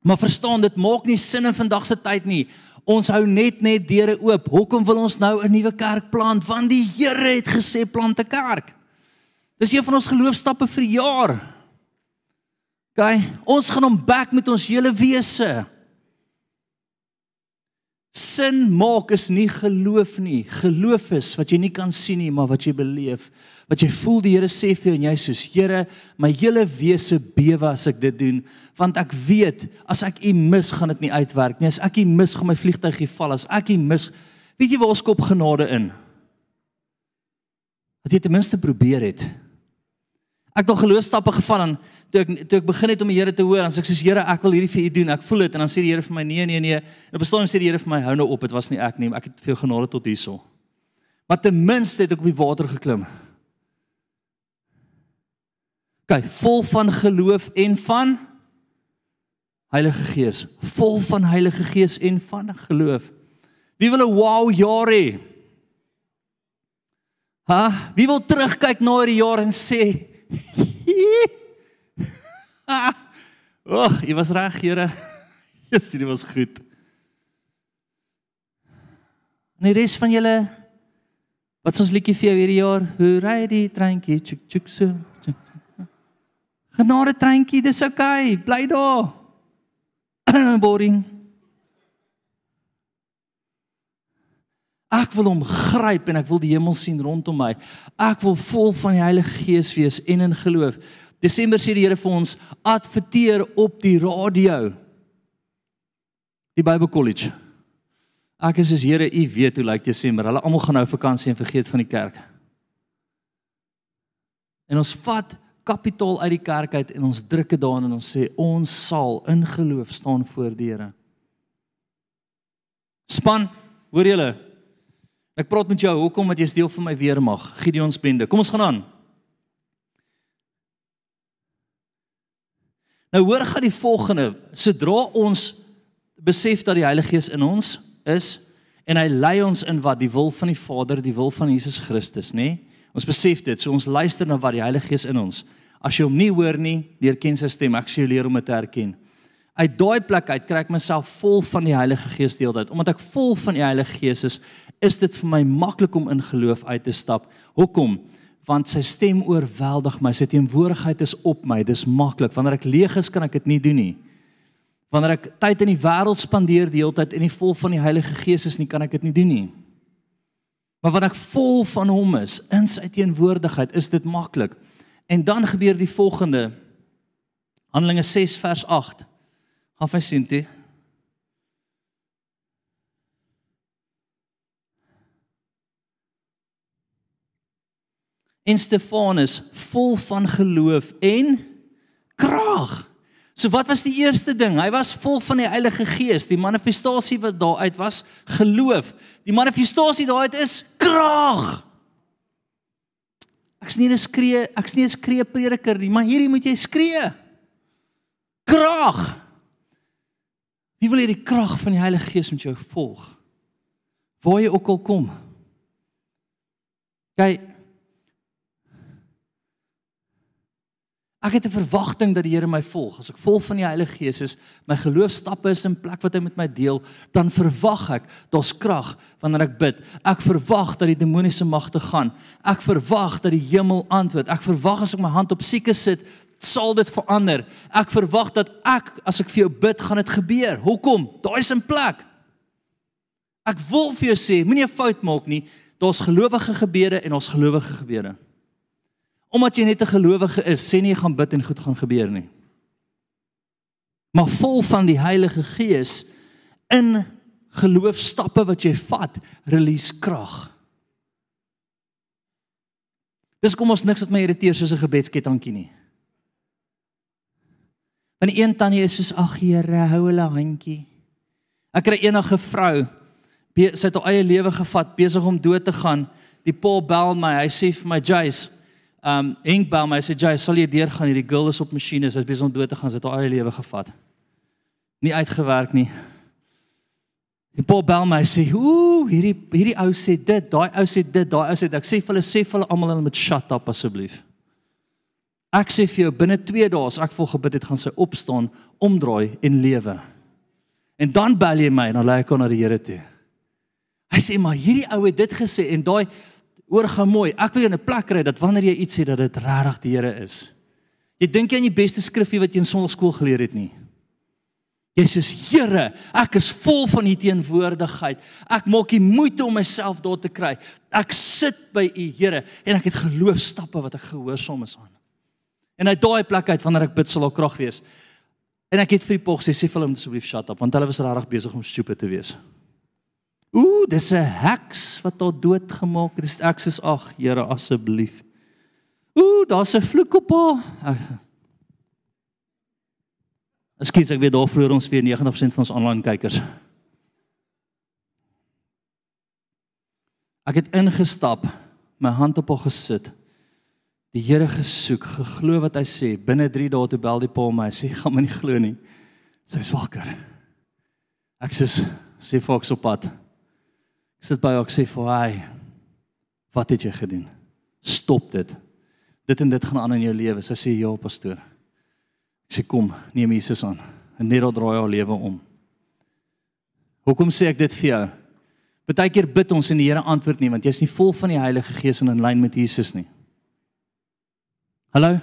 Maar verstaan dit maak nie sin in vandag se tyd nie. Ons hou net net deure oop. Hoekom wil ons nou 'n nuwe kerk plant? Want die Here het gesê plant 'n kerk. Dis een van ons geloofstappe vir jaar. OK, ons gaan hom back met ons hele wese. Sin maak is nie geloof nie. Geloof is wat jy nie kan sien nie, maar wat jy beleef. Wat jy voel die Here sê vir jou en jy soos Here, my hele wese bewe as ek dit doen, want ek weet as ek U mis, gaan dit nie uitwerk nie. As ek U mis, gaan my vliegtygie val. As ek U mis, weet jy waar skop genade in? Dat jy ten minste probeer het. Ek het geloofstappe gevat en toe ek toe ek begin het om die Here te hoor, dan sê ek soos Here, ek wil hierdie vir U doen. Ek voel dit en dan sê die Here vir my nee, nee, nee. En op 'n stadium sê die Here vir my hou nou op, dit was nie ek nie, ek het veel genade tot hierso. Maar ten minste het ek op die water geklim. Kyk, vol van geloof en van Heilige Gees, vol van Heilige Gees en van geloof. Wie wil 'n wow jaar hê? Ha, wie wil terugkyk na hierdie jaar en sê <laughs> oh, jy was reg, Here. <laughs> Jesus, dit was goed. En die res van julle wat ons liedjie vir jou hierdie jaar? Hoe ry die treintjie? Chuk chuk so. Genade treintjie, dis oukei. Okay. Bly daar. <clears throat> Boring. Ek wil hom gryp en ek wil die hemel sien rondom my. Ek wil vol van die Heilige Gees wees en in geloof. Desember sê die Here vir ons adverteer op die radio. Die Bible College. Ek is as Here, u weet hoe lyk Desember. Hulle almal gaan nou vakansie en vergeet van die kerk. En ons vat kapitaal uit die kerk uit en ons druk dit daarin en ons sê ons sal in geloof staan voor die Here. Span, hoor julle? Ek praat met jou, hoekom wat jy's deel van my weermag, Gideon se bende. Kom ons gaan aan. Nou hoor gaan die volgende, sodra ons besef dat die Heilige Gees in ons is en hy lei ons in wat die wil van die Vader, die wil van Jesus Christus, nê? Nee? Ons besef dit, so ons luister na wat die Heilige Gees in ons. As jy hom nie hoor nie, leer ken sy stem. Ek sê jy leer om dit te herken. Uit daai plek uit kry ek myself vol van die Heilige Gees deeltyd. Omdat ek vol van die Heilige Gees is, is dit vir my maklik om in geloof uit te stap. Hoekom? Want sy stem oorweldig my. Sy teenwoordigheid is op my. Dis maklik. Wanneer ek leeg is, kan ek dit nie doen nie. Wanneer ek tyd in die wêreld spandeer die hele tyd en nie vol van die Heilige Gees is nie, kan ek dit nie doen nie. Maar wanneer ek vol van hom is in sy teenwoordigheid, is dit maklik. En dan gebeur die volgende. Handelinge 6 vers 8. Gaan vir sien toe. En Stefanus vol van geloof en krag So wat was die eerste ding? Hy was vol van die Heilige Gees. Die manifestasie wat daaruit was, geloof. Die manifestasie daaruit is krag. Ek's nie 'n skree, ek's nie 'n skree prediker nie, maar hierdie moet jy skree. Krag. Wie wil hierdie krag van die Heilige Gees met jou volg? Waar jy ook al kom. Kyk, Ek het 'n verwagting dat die Here my volg. As ek vol van die Heilige Gees is, my geloofstappe is in plek wat hy met my deel, dan verwag ek daar's krag wanneer ek bid. Ek verwag dat die demoniese magte gaan. Ek verwag dat die hemel antwoord. Ek verwag as ek my hand op sieke sit, sal dit verander. Ek verwag dat ek as ek vir jou bid, gaan dit gebeur. Hoekom? Daar is 'n plek. Ek wil vir jou sê, moenie 'n fout maak nie. Daar's gelowige gebede en ons gelowige gebede omdat jy net 'n gelowige is, sê nie jy gaan bid en goed gaan gebeur nie. Maar vol van die Heilige Gees in geloofstappe wat jy vat, release krag. Dis kom ons niks wat my irriteer soos 'n gebedsketjie nie. Want een tannie is soos ag Here, hou hulle handjie. Ek kry enige vrou, sy het haar eie lewe gevat, besig om dood te gaan. Die pa bel my, hy sê vir my, "Jace, um Henk bel my sê jy sal jy deurgaan? Hierdie girl is op masjiene sy's besig om dood te gaan sy het haar eie lewe gevat. Nie uitgewerk nie. Die Paul bel my sê ooh hierdie hierdie ou sê dit daai ou sê dit daai ou sê ek sê vir hulle sê vir hulle almal hulle moet shut up asseblief. Ek sê vir jou binne 2 dae as ek vol gebid het gaan sy opstaan omdraai en lewe. En dan bel jy my en dan lê ek aan na die Here toe. Hy sê maar hierdie ou het dit gesê en daai Hoor gou mooi, ek wil jou in 'n plek kry dat wanneer jy iets sê dat dit regtig die Here is. Jy dink jy aan die beste skrifgie wat jy in sonskool geleer het nie. Jy sê Here, ek is vol van u teenwoordigheid. Ek maak nie moeite om myself daar te kry. Ek sit by u Here en ek het geloofstappe wat ek gehoorsaam is aan. En uit daai plek uit wanneer ek bid sal daar krag wees. En ek het vir die pog sê sê vir hom asseblief shut up want hulle was regtig besig om stupid te wees. Ooh, dis 'n heks wat haar dood gemaak het. Dis ek sê ag, Here asseblief. Ooh, daar's 'n vloek op haar. Ekskuus, ek weet daar vroeër ons weer 90% van ons aanlyn kykers. Ek het ingestap, my hand op haar gesit. Die Here gesoek, geglo wat hy sê. Binne 3 dae toe bel die pa my, sê gaan my nie glo nie. Sy's wakker. Ek sê sê Fox op pad sit by haar sê vir hy wat het jy gedoen? Stop dit. Dit en dit gaan aan in jou lewe. Sy sê ja, pastoor. Ek sê kom, neem Jesus aan. En net draai haar lewe om. Hoekom sê ek dit vir jou? Partykeer bid ons en die Here antwoord nie want jy's nie vol van die Heilige Gees en in lyn met Jesus nie. Hallo?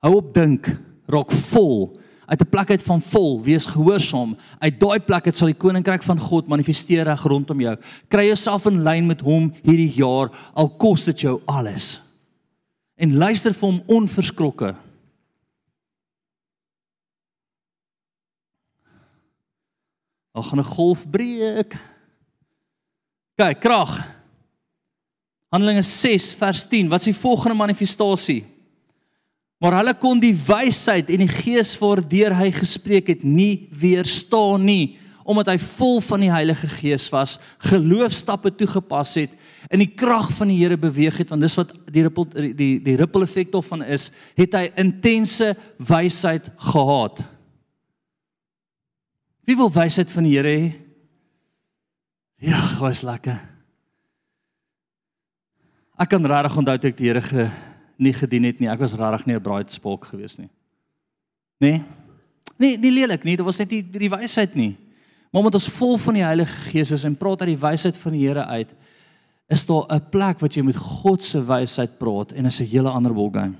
Hou op dink, raak vol uit 'n plek uit van vol, wees gehoorsaam. Uit daai plek uit sal die koninkryk van God manifesteer reg rondom jou. Kry jouself in lyn met hom hierdie jaar al kos dit jou alles. En luister vir hom onverskrokke. Al gaan 'n golf breek. Kyk, krag. Handelinge 6 vers 10. Wat is die volgende manifestasie? Maar hulle kon die wysheid en die gees waardeur hy gespreek het nie weerstaan nie, omdat hy vol van die Heilige Gees was, geloofstappe toegepas het in die krag van die Here beweeg het, want dis wat die ripple die die ripple effek daarvan is, het hy intense wysheid gehad. Wie wil wysheid van die Here hê? Ja, was lekker. Ek kan regtig onthou toe ek die Here ge nie gedien het nie. Ek was regtig nie 'n braaitspok gewees nie. Nee. Nee, nie lelik nie. Dit was net die die wysheid nie. Maar omdat ons vol van die Heilige Gees is en praat uit die wysheid van die Here uit, is daar 'n plek wat jy met God se wysheid praat en is 'n hele ander ballgame.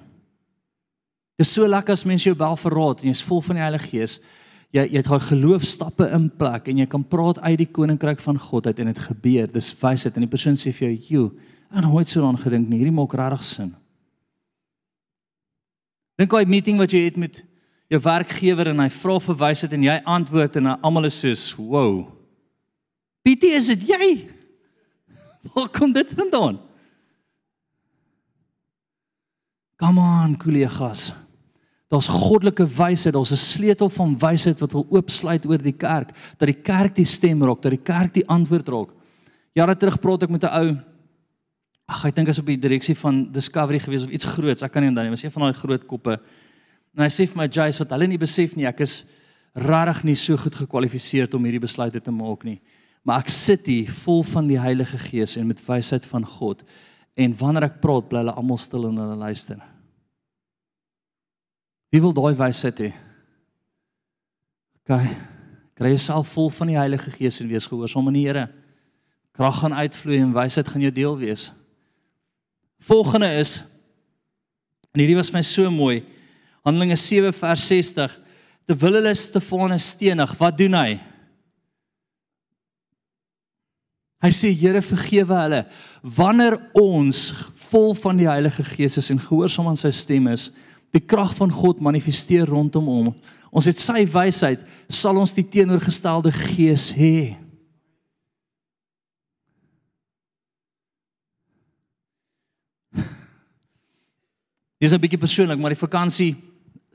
Dit is so lekker as mense jou bel vir raad en jy's vol van die Heilige Gees. Jy jy het daai geloofstappe in plek en jy kan praat uit die koninkryk van God uit en dit gebeur. Dis wysheid en die persoon sê vir jou, "Jo, en hoe het so dan gedink nie? Hierdie maak regtig sin." Dink aan 'n meeting wat jy het met jou werkgewer en hy vra vir wysheid en jy antwoord en almal is soos, "Wow. Pietie, is dit jy? <laughs> Waar kom dit vandaan?" Come on, kollegas. Daar's goddelike wysheid, daar's 'n sleutel van wysheid wat wil oopsluit oor die kerk, dat die kerk die stem raak, dat die kerk die antwoord raak. Jare terug praat ek met 'n ou Ag, ek dink as op die direksie van Discovery gewees of iets groots. Ek kan nie onthou nie, maar sy van daai groot koppe. En hy sê vir my, "Jace, wat hulle nie besef nie, ek is regtig nie so goed gekwalifiseer om hierdie besluite te maak nie. Maar ek sit hier vol van die Heilige Gees en met wysheid van God. En wanneer ek praat, bly hulle almal stil en hulle luister." Wie wil daai wysheid hê? OK. Kry jouself vol van die Heilige Gees en wees gehoorsaam aan die Here. Krag gaan uitvloei en wysheid gaan jou deel wees. Volgende is en hierdie was vir my so mooi. Handelinge 7 vers 60. Terwyl hulle Stefanus stenig, wat doen hy? Hy sê Here vergewe hulle wanneer ons vol van die Heilige Gees is en gehoorsaam aan sy stem is, die krag van God manifesteer rondom hom. Ons het sy wysheid, sal ons die teenoorgestelde gees hê. Dis 'n bietjie persoonlik, maar die vakansie,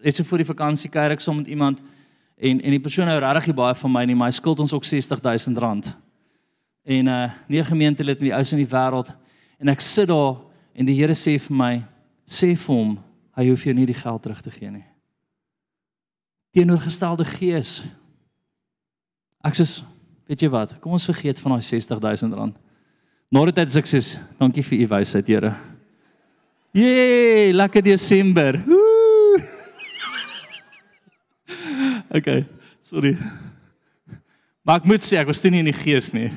net so voor die vakansie kuier ek saam met iemand en en die persoon hou regtig baie van my maar hy skuld ons ook R60000 rand. En uh nie 'n gemeentelid in die ouste in die wêreld en ek sit daar en die Here sê vir my, sê vir hom, hy hoef jou nie die geld terug te gee nie. Teenoorgestelde gees. Ek sê, weet jy wat? Kom ons vergeet van daai R60000 rand. Na die tyd sê ek, dankie vir u wysheid, Here. Jee, lekker Desember. okay, sorry. Maar ek moet sê ek was toe nie in die gees nie.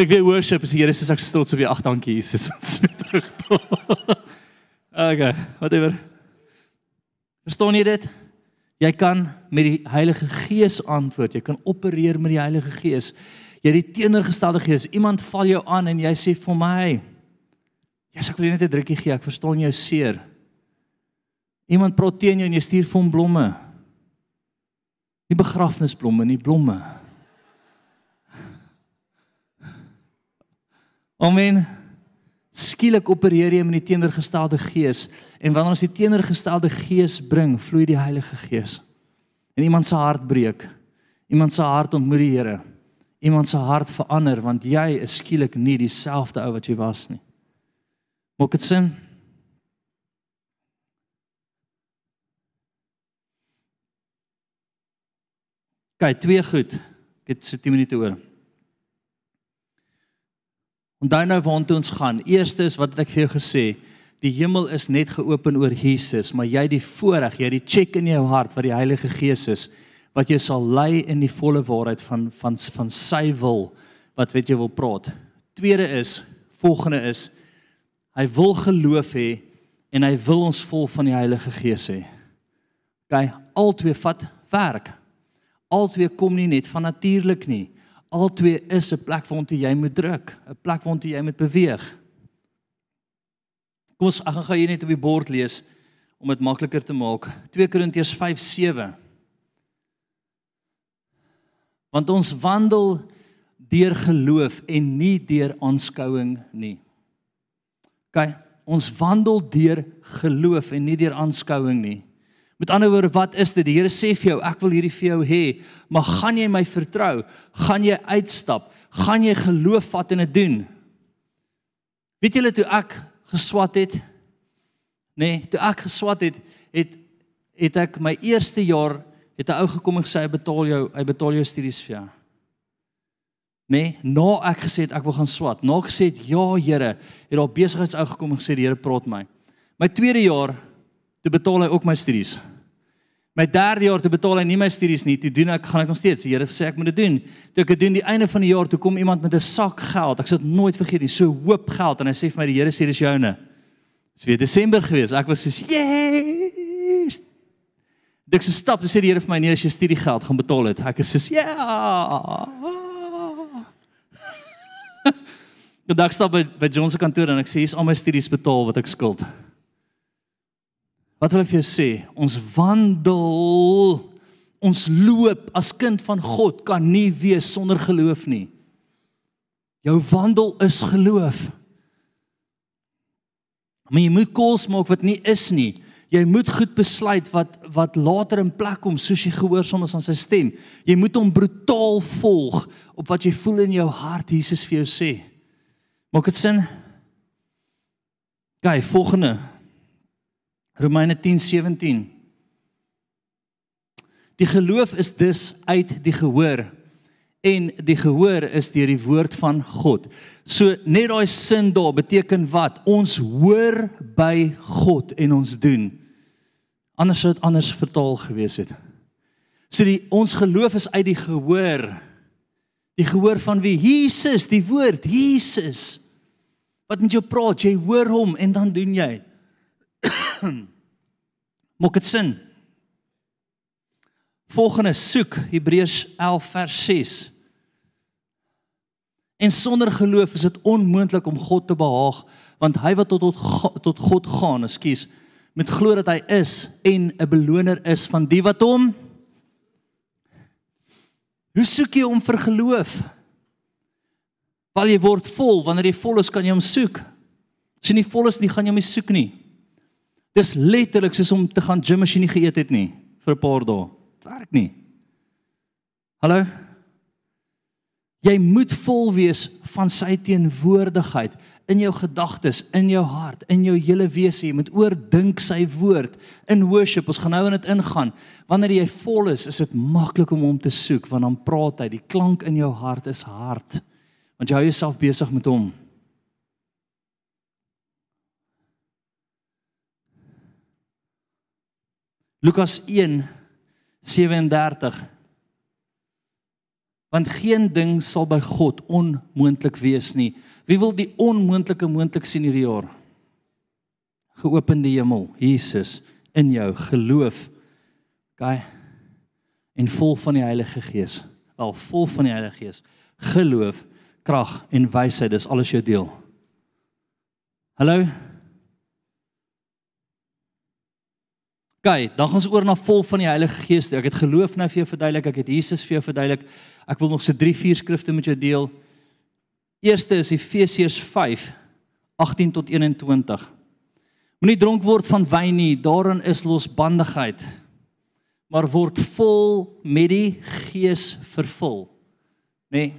Ek weer worship as die Here sê ek stil so weer ag dankie Jesus <laughs> wat spesifiek terug. okay, whatever. Verstaan jy dit? Jy kan met die Heilige Gees antwoord. Jy kan opereer met die Heilige Gees. Jy het die teenoorgestelde gees. Iemand val jou aan en jy sê vir my, Ja, ek wil net 'n drukkie gee. Ek verstaan jou seer. Iemand praat teen jou en jy stuur vir hom blomme. Nie begrafnisblomme nie, blomme. Amen. Skielik opereer jy met die teenoorgestelde gees en wanneer ons die teenoorgestelde gees bring, vloei die Heilige Gees. En iemand se hart breek. Iemand se hart ontmoet die Here. Iemand se hart verander want jy is skielik nie dieselfde ou wat jy was nie. Maak dit sin? Kyk, twee goed. Ek het so 10 minute oor. Onthou nou waartoe ons gaan. Eerste is wat ek vir jou gesê, die hemel is net geopen oor Jesus, maar jy die voorreg, jy die check in jou hart wat die Heilige Gees is wat jy sal lei in die volle waarheid van van van sy wil wat weet jy wil praat. Tweede is, volgende is Hy wil geloof hê en hy wil ons vol van die Heilige Gees hê. OK, albei vat werk. Albei kom nie net van natuurlik nie. Albei is 'n plek waartoe jy moet druk, 'n plek waartoe jy moet beweeg. Kom ons ek gaan gou hier net op die bord lees om dit makliker te maak. 2 Korintiërs 5:7. Want ons wandel deur geloof en nie deur aanskouing nie. OK, ons wandel deur geloof en nie deur aanskouing nie. Met ander woorde, wat is dit? Die Here sê vir jou, ek wil hierdie vir jou hê, maar gaan jy my vertrou? Gaan jy uitstap? Gaan jy geloof vat en dit doen? Weet julle toe ek geswat het? Nee, toe ek geswat het, het het ek my eerste jaar het 'n ou gekom en gesê hy betaal jou, hy betaal jou studies vir jou. Nee, nou ek gesê het ek wil gaan swat. Nou gesê het ja Here, het daar besigheidsou gekom en gesê die Here praat my. My tweede jaar toe betaal hy ook my studies. My derde jaar toe betaal hy nie my studies nie. Toe doen ek gaan ek nog steeds. Die Here sê ek moet dit doen. Toe ek dit doen die einde van die jaar toe kom iemand met 'n sak geld. Ek sal dit nooit vergeet nie. So hoop geld en hy sê vir my die Here sê dis joune. Dis weer Desember gewees. Ek was so yes. Dit se stap, dis sê die Here vir my nee, as jy studie geld gaan betaal het. Ek is so ja. Vandag stap by by John se kantoor en ek sê hier's al my studies betaal wat ek skuld. Wat wil ek vir jou sê? Ons wandel, ons loop as kind van God kan nie wees sonder geloof nie. Jou wandel is geloof. Maar jy moet kos maak wat nie is nie. Jy moet goed besluit wat wat later in plek kom soos jy gehoorsaam is aan sy stem. Jy moet hom brutaal volg op wat jy voel in jou hart Jesus vir jou sê. Maak dit sin? Gaan, volgende. Romeine 10:17 Die geloof is dus uit die gehoor en die gehoor is deur die woord van God. So net daai sin daar beteken wat? Ons hoor by God en ons doen. Anders sou dit anders vertaal gewees het. So die ons geloof is uit die gehoor. Die gehoor van wie? Jesus, die woord, Jesus. Wat met jou praat? Jy hoor hom en dan doen jy. <coughs> Maak dit sin? Volgende soek Hebreërs 11 vers 6. En sonder geloof is dit onmoontlik om God te behaag, want hy wat tot tot God gaan, ekskuus, met glo dat hy is en 'n beloner is van die wat hom Hoe soek jy om vir geloof? Val jy word vol, wanneer jy vol is, kan jy hom soek. As jy nie vol is nie, gaan jy hom nie soek nie. Dis letterlik soos om te gaan gym as jy nie geëet het nie vir 'n paar dae. Dit werk nie. Hallo? Jy moet vol wees van sy teenwoordigheid in jou gedagtes, in jou hart, in jou hele wese. Jy moet oordink sy woord in worship. Ons gaan nou in dit ingaan. Wanneer jy vol is, is dit maklik om hom te soek want dan praat hy. Die klank in jou hart is hard. Want jy hou jouself besig met hom. Lukas 1:37 Want geen ding sal by God onmoontlik wees nie. Wie wil die onmoontlike moontlik sien hierdie jaar? Geopende hemel, Jesus in jou geloof. Gaan en vol van die Heilige Gees. Wel vol van die Heilige Gees. Geloof, krag en wysheid, dis alles jou deel. Hallo. Gaan, dan gaan ons oor na vol van die Heilige Gees. Ek het geloof nou vir jou verduidelik, ek het Jesus vir jou verduidelik. Ek wil nog so 3, 4 skrifte met jou deel. Eerste is Efesiërs 5 18 tot 21. Moenie dronk word van wyn nie, daarin is losbandigheid. Maar word vol met die Gees vervul. Nê? Nee.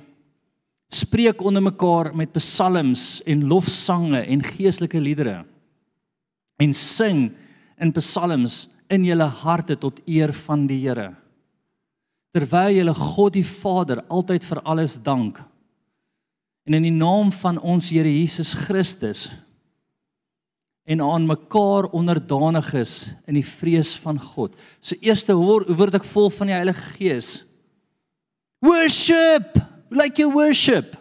Spreek onder mekaar met psalms en lofsange en geestelike liedere. En sing in psalms in julle harte tot eer van die Here. Terwyl julle God die Vader altyd vir alles dank. En in die naam van ons Here Jesus Christus en aan mekaar onderdanig is in die vrees van God. So eerste hoor word ek vol van die Heilige Gees. Worship. Hoe lyk jou worship?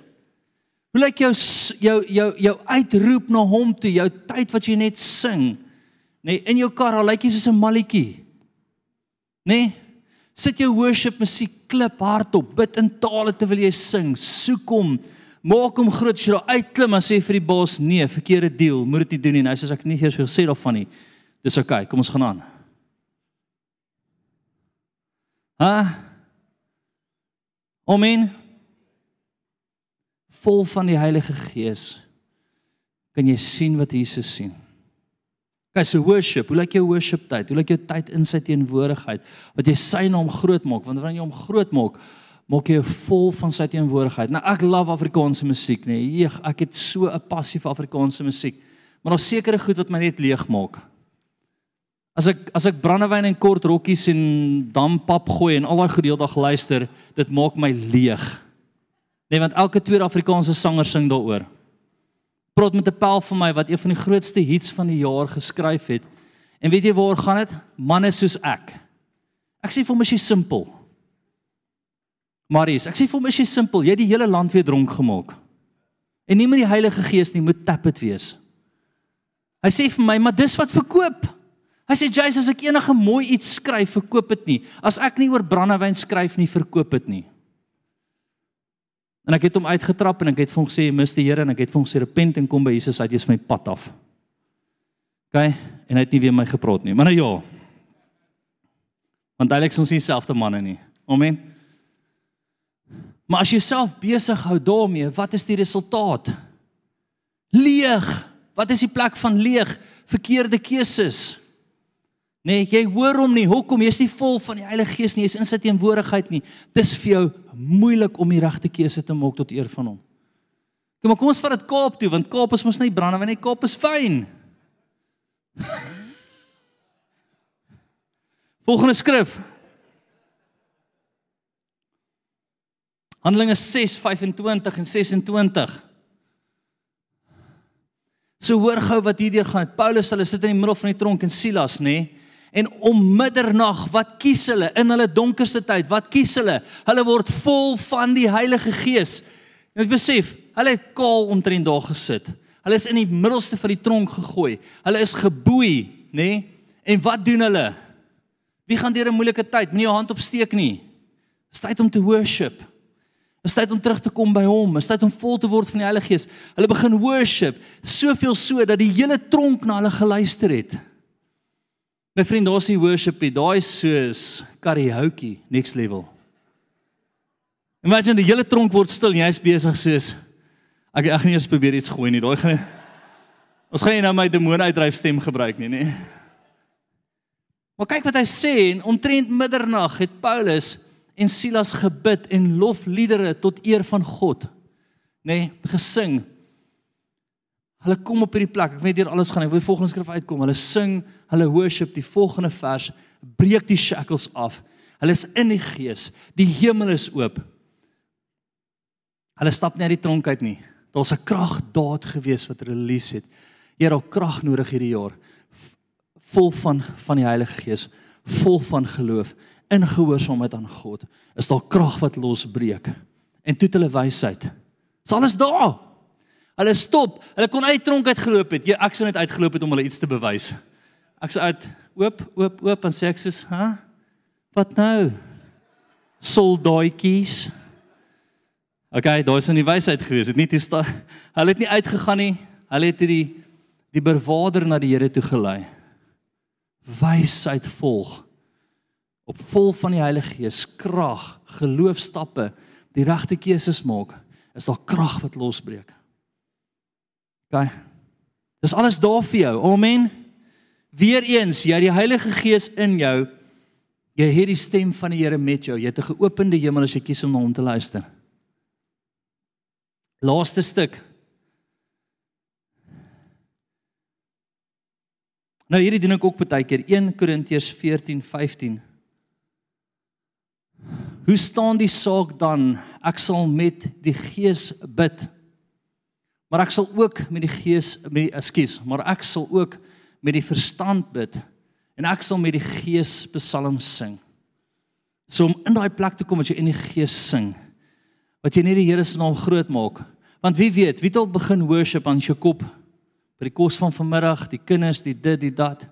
Hoe lyk jou jou jou jou uitroep na hom toe, jou tyd wat jy net sing? Nê, nee, in jou kar al lyk jy soos 'n malletjie. Nê? Nee? Sit jou worship musiek klip hardop, bid in tale terwyl jy sing, soek hom. Maak hom groot as jy daar uitklim en sê vir die baas nee, verkeerde deal, moet dit nie doen nie. Nou sê ek nie eers gesê daarvan nie. Dis oké, okay, kom ons gaan aan. Ha? Amen. Vol van die Heilige Gees kan jy sien wat Jesus sien. Kyk, so worship, hoe lyk jou worship tyd? Hoe lyk jou tyd in sy teenwoordigheid? Wat jy sy naam groot maak, want wanneer jy hom groot maak, maak jy vol van sy teenwoordigheid. Nou ek love Afrikaanse musiek, nê. Nee. Eeg, ek het so 'n passie vir Afrikaanse musiek. Maar daar's sekere goed wat my net leeg maak. As ek as ek brandewyn en kort rokkies en dan pap gooi en al daai gedeeldag luister, dit maak my leeg. Nee, want elke tweede Afrikaanse sanger sing daaroor praat met 'n pel van my wat een van die grootste hits van die jaar geskryf het. En weet jy waar gaan dit? Manne soos ek. Ek sê vir hom is jy simpel. Marius, ek sê vir hom is jy simpel. Jy het die hele land weer dronk gemaak. En nie met die Heilige Gees nie, moet tap dit wees. Hy sê vir my, maar dis wat verkoop. Hy sê Jace, as ek enige mooi iets skryf, verkoop dit nie. As ek nie oor brandewyn skryf nie, verkoop dit nie. En ek het hom uitgetrap en ek het vir hom gesê, "Mis die Here," en ek het vir hom gesê, "Repent en kom by Jesus uit, jy's my pad af." OK, en hy het nie weer my gepraat nie. Maar nou ja. Want eintlik is ons nie selfde manne nie. Amen. Maar as jy self besig hou daarmee, wat is die resultaat? Leeg. Wat is die plek van leeg? Verkeerde keuses. Nee, jy hoor hom nie. Hoekom? Jy's nie vol van die Heilige Gees nie. Jy's in sy teenwoordigheid nie. Dis vir jou moeilik om die regte keuse te maak tot eer van hom. Kom, kom ons vat dit Kaap toe want Kaap is mos nie brandewyn nie. Kaap is fyn. <laughs> Volgende skrif. Handelinge 6:25 en 26. So hoor gou wat hierdeur gaan. Paulus hulle sit in die middel van die tronk en Silas, nê? Nee, En om middernag, wat kies hulle in hulle donkerste tyd? Wat kies hulle? Hulle word vol van die Heilige Gees. En ek besef, hulle het kaal omtrent daar gesit. Hulle is in die middelste van die tronk gegooi. Hulle is geboei, nê? Nee? En wat doen hulle? Wie gaan deur 'n moeilike tyd? Moenie jou hand opsteek nie. Dis tyd om te worship. Dis tyd om terug te kom by hom. Dis tyd om vol te word van die Heilige Gees. Hulle begin worship, soveel so dat die hele tronk na hulle geluister het. My vriend, daar's die worship, daai soos karaoke next level. Imagine die hele tronk word stil en jy's besig soos ek ek gaan eers probeer iets gooi nie. Daai gaan Ons gaan nie nou my demone uitdryf stem gebruik nie, nê. Maar kyk wat hy sê en omtrent middernag het Paulus en Silas gebid en lofliedere tot eer van God, nê, gesing. Hulle kom op hierdie plek. Ek weet hier alles gaan. Ek wil volgens skrif uitkom. Hulle sing hulle worship die volgende vers breek die shackles af. Hulle is in die gees. Die hemel is oop. Hulle stap nie uit die tronk uit nie. Daar's 'n kragdaad gewees wat release het. Here, al krag nodig hierdie jaar. Vol van van die Heilige Gees, vol van geloof, in gehoorsaamheid aan God. Is daar krag wat losbreek. En toe het hulle wysheid. Dis alles daar. Hulle stop. Hulle kon uit tronk uitgeloop het. Ek sou net uitgeloop het om hulle iets te bewys. Ek sê uit oop oop oop en sê ek sê, "Ha? Wat nou? Soldaatjies." Okay, daai is in die wysheid gewees. Het nie te sta. Hulle het nie uitgegaan nie. Hulle het die die bewaarder na die Here toe gelei. Wysheid volg. Op vol van die Heilige Gees, krag, geloofstappe, die regte keuses maak, is daar krag wat losbreek. Okay. Dis alles daar vir jou. Amen. Weereens, jy het die Heilige Gees in jou. Jy het die stem van die Here met jou. Jy het 'n geopende hemel as jy kies om na hom te luister. Laaste stuk. Nou hierdie doen ek ook baie keer 1 Korintiërs 14:15. Hoe staan die saak dan? Ek sal met die Gees bid. Maar ek sal ook met die Gees ekskuus, maar ek sal ook met die verstand bid en ek sal met die gees psalms sing. So om in daai plek te kom wat jy in die gees sing, wat jy net die Here se naam groot maak. Want wie weet, wie al begin worship aan Jakob by die kos van vanmiddag, die kinders, die dit, die dat.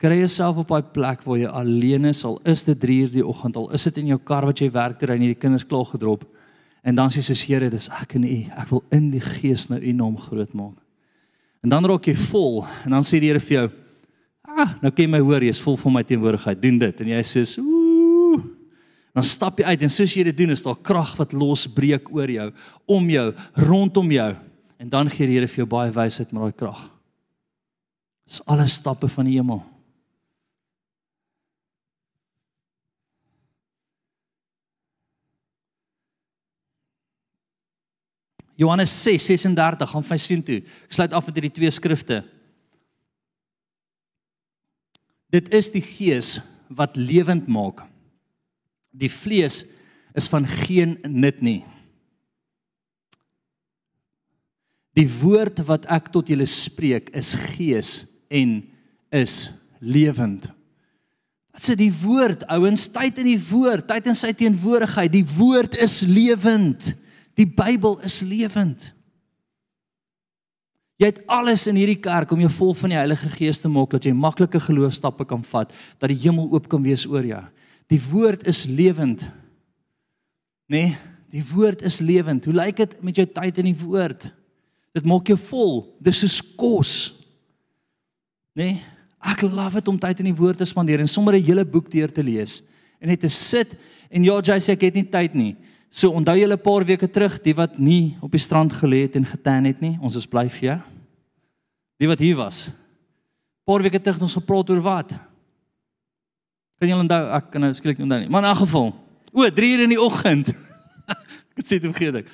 Kry jouself op daai plek waar jy alleen is, al is dit 3uur die oggend, al is dit in jou kar wat jy werk toe ry en die kinders klaar gedrop. En dan sê sy Here, dis ek en U. Ek wil in die gees nou U naam groot maak. En dan raak jy vol en dan sê die Here vir jou, "Ah, nou kan jy my hoor, jy's vol van my teenwoordigheid. Doen dit." En jy sê, "Ooh." Dan stap jy uit en soos jy dit doen, is daar krag wat losbreek oor jou, om jou, rondom jou. En dan gee die Here vir jou baie wysheid met daai krag. Dis alles stappe van die hemel. Johannes 6:36 gaan vir sien toe. Ek sluit af met hierdie twee skrifte. Dit is die gees wat lewend maak. Die vlees is van geen nut nie. Die woord wat ek tot julle spreek is gees en is lewend. Wat sê die woord ouens, tyd in die woord, tyd in sy teenwoordigheid. Die woord is lewend. Die Bybel is lewend. Jy het alles in hierdie kerk om jou vol van die Heilige Gees te maak dat jy maklike geloofstappe kan vat, dat die hemel oop kan wees oor jou. Die woord is lewend. Nee, die woord is lewend. Hoe lyk dit met jou tyd in die woord? Dit maak jou vol. Dis soos kos. Nee, ek love dit om tyd in die woord te spandeer en sommer 'n hele boek deur te lees en net te sit en ja, jy sê ek het nie tyd nie. So onthou julle 'n paar weke terug, die wat nie op die strand gelê het en getan het nie, ons is bly vir jou. Die wat hier was. Paar weke terug het ons gepraat oor wat? Kan julle onthou? Ek kan nou skielik nie onthou nie. Maar in 'n geval, o, 3 uur in die oggend. <laughs> ek sê dit vergeet ek.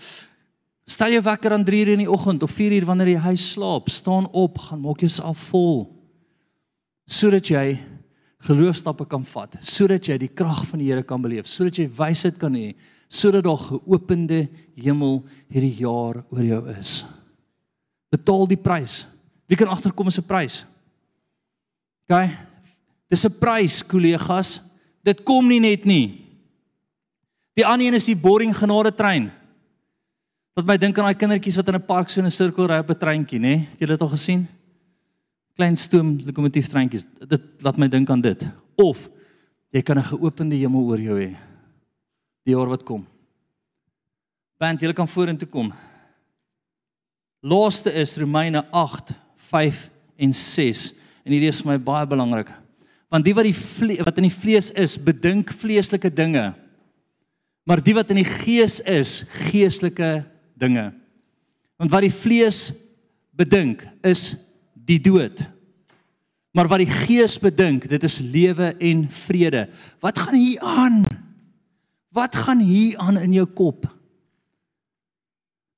Stel jou wakker aan 3 uur in die oggend of 4 uur wanneer jy huis slaap, staan op, gaan maak jouself vol sodat jy geloofstappe kan vat, sodat jy die krag van die Here kan beleef, sodat jy wysheid kan hê sodat daar geopende hemel hierdie jaar oor jou is. Betaal die prys. Wie kan agterkom is 'n prys? OK. Dis 'n prys, kollegas. Dit kom nie net nie. Die ander een is die boring genade trein. Wat my dink aan daai kindertjies wat in 'n park so in 'n sirkel ry op 'n treintjie, nê? Het julle dit al gesien? Klein stoom lokomotief treintjies. Dit laat my dink aan dit. Of jy kan 'n geopende hemel oor jou hê die jaar wat kom. Want jy kan vorentoe kom. Laaste is Romeine 8, 5 en 6 en hierdie is vir my baie belangrik. Want die wat die wat in die vlees is, bedink vleeslike dinge. Maar die wat in die gees is, geestelike dinge. Want wat die vlees bedink is die dood. Maar wat die gees bedink, dit is lewe en vrede. Wat gaan hier aan? Wat gaan hier aan in jou kop?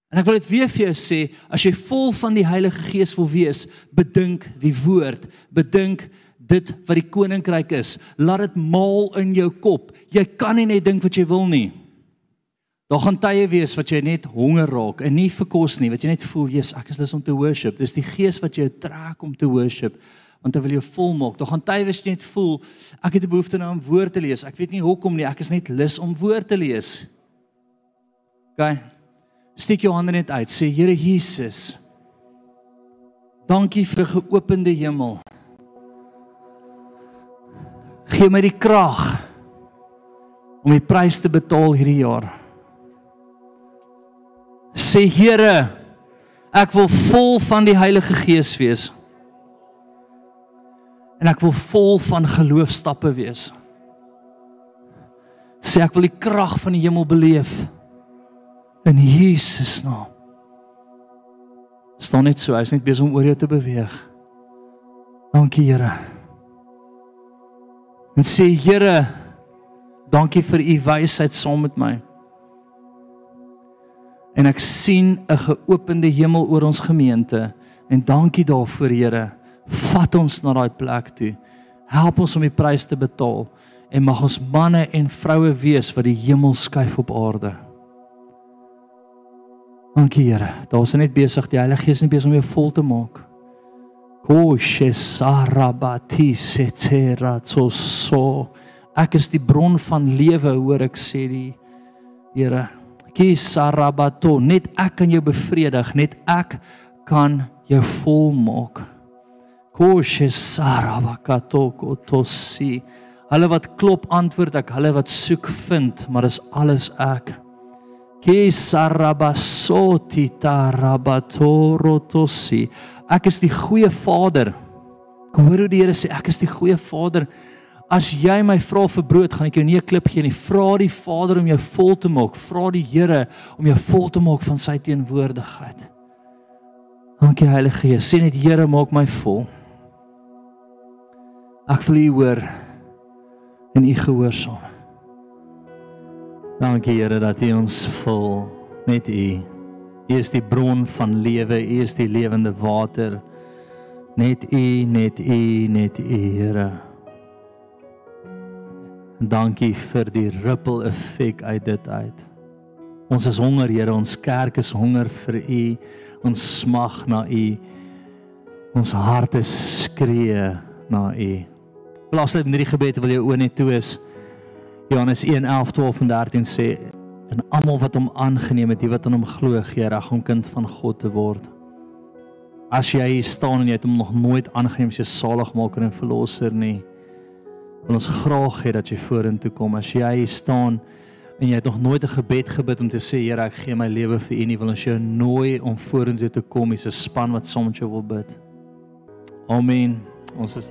En ek wil dit weer vir jou sê, as jy vol van die Heilige Gees wil wees, bedink die woord, bedink dit wat die koninkryk is. Laat dit maal in jou kop. Jy kan nie net dink wat jy wil nie. Daar gaan tye wees wat jy net honger raak en nie vir kos nie, wat jy net voel, "Jesus, ek is lus om te worship." Dis die Gees wat jou trek om te worship want hy wil jou volmaak. Daar gaan tye wees jy net voel ek het 'n behoefte nou om woord te lees. Ek weet nie hoekom nie. Ek is net lus om woord te lees. OK. Steek jou hande net uit. Sê Here Jesus. Dankie vir 'n geopende hemel. Gee my die krag om die prys te betaal hierdie jaar. Sê Here, ek wil vol van die Heilige Gees wees en ek wil vol van geloofstappe wees. Sê ek wil die krag van die hemel beleef in Jesus naam. Staan net so, hy's net besig om oor jou te beweeg. Dankie Here. En sê Here, dankie vir u wysheid saam met my. En ek sien 'n geopende hemel oor ons gemeente en dankie daarvoor Here vat ons na daai plek toe. Help ons om die prys te betaal en mag ons manne en vroue wees wat die hemel skuif op aarde. Dankie Here. Daar is net besig die Heilige Gees net besig om jou vol te maak. Koshe sarabati setera tsoso. Ek is die bron van lewe, hoor ek sê die Here. Kisarabato, net ek kan jou bevredig, net ek kan jou vol Hulle wat klop antwoord ek, hulle wat soek vind, maar dis alles ek. Ke sarabasoti tarabatorotosi. Ek is die goeie Vader. Ek hoor hoe die Here sê ek is die goeie Vader. As jy my vra vir brood, gaan ek jou nie 'n klip gee nie. Vra die Vader om jou vol te maak. Vra die Here om jou vol te maak van sy teenwoordigheid. Dankie Heilige Gees. Sê net Here, maak my vol. Ek wil U hoor en U gehoorsaam. Dankie Here dat U ons vul met U. U is die bron van lewe, U is die lewende water. Net U, net U, net U, Here. Dankie vir die ripple effek uit dit uit. Ons is honger, Here, ons kerk is honger vir U. Ons smag na U. Ons harte skree na U. Plaas dit in hierdie gebed wil jy oë net toe is. Johannes 1:11, 12 en 13 sê en almal wat hom aangeneem het, die wat aan hom glo, gee reg om kind van God te word. As jy hier staan en jy het hom nog nooit aangeneem as jou saligmaker en verlosser nie, wil ons graag hê dat jy vorentoe kom. As jy hier staan en jy het nog nooit 'n gebed gebid om te sê Here, ek gee my lewe vir U nie, wil ons jou nooi om vorentoe te kom. Dis 'n span wat saam met jou wil bid. Amen. Ons is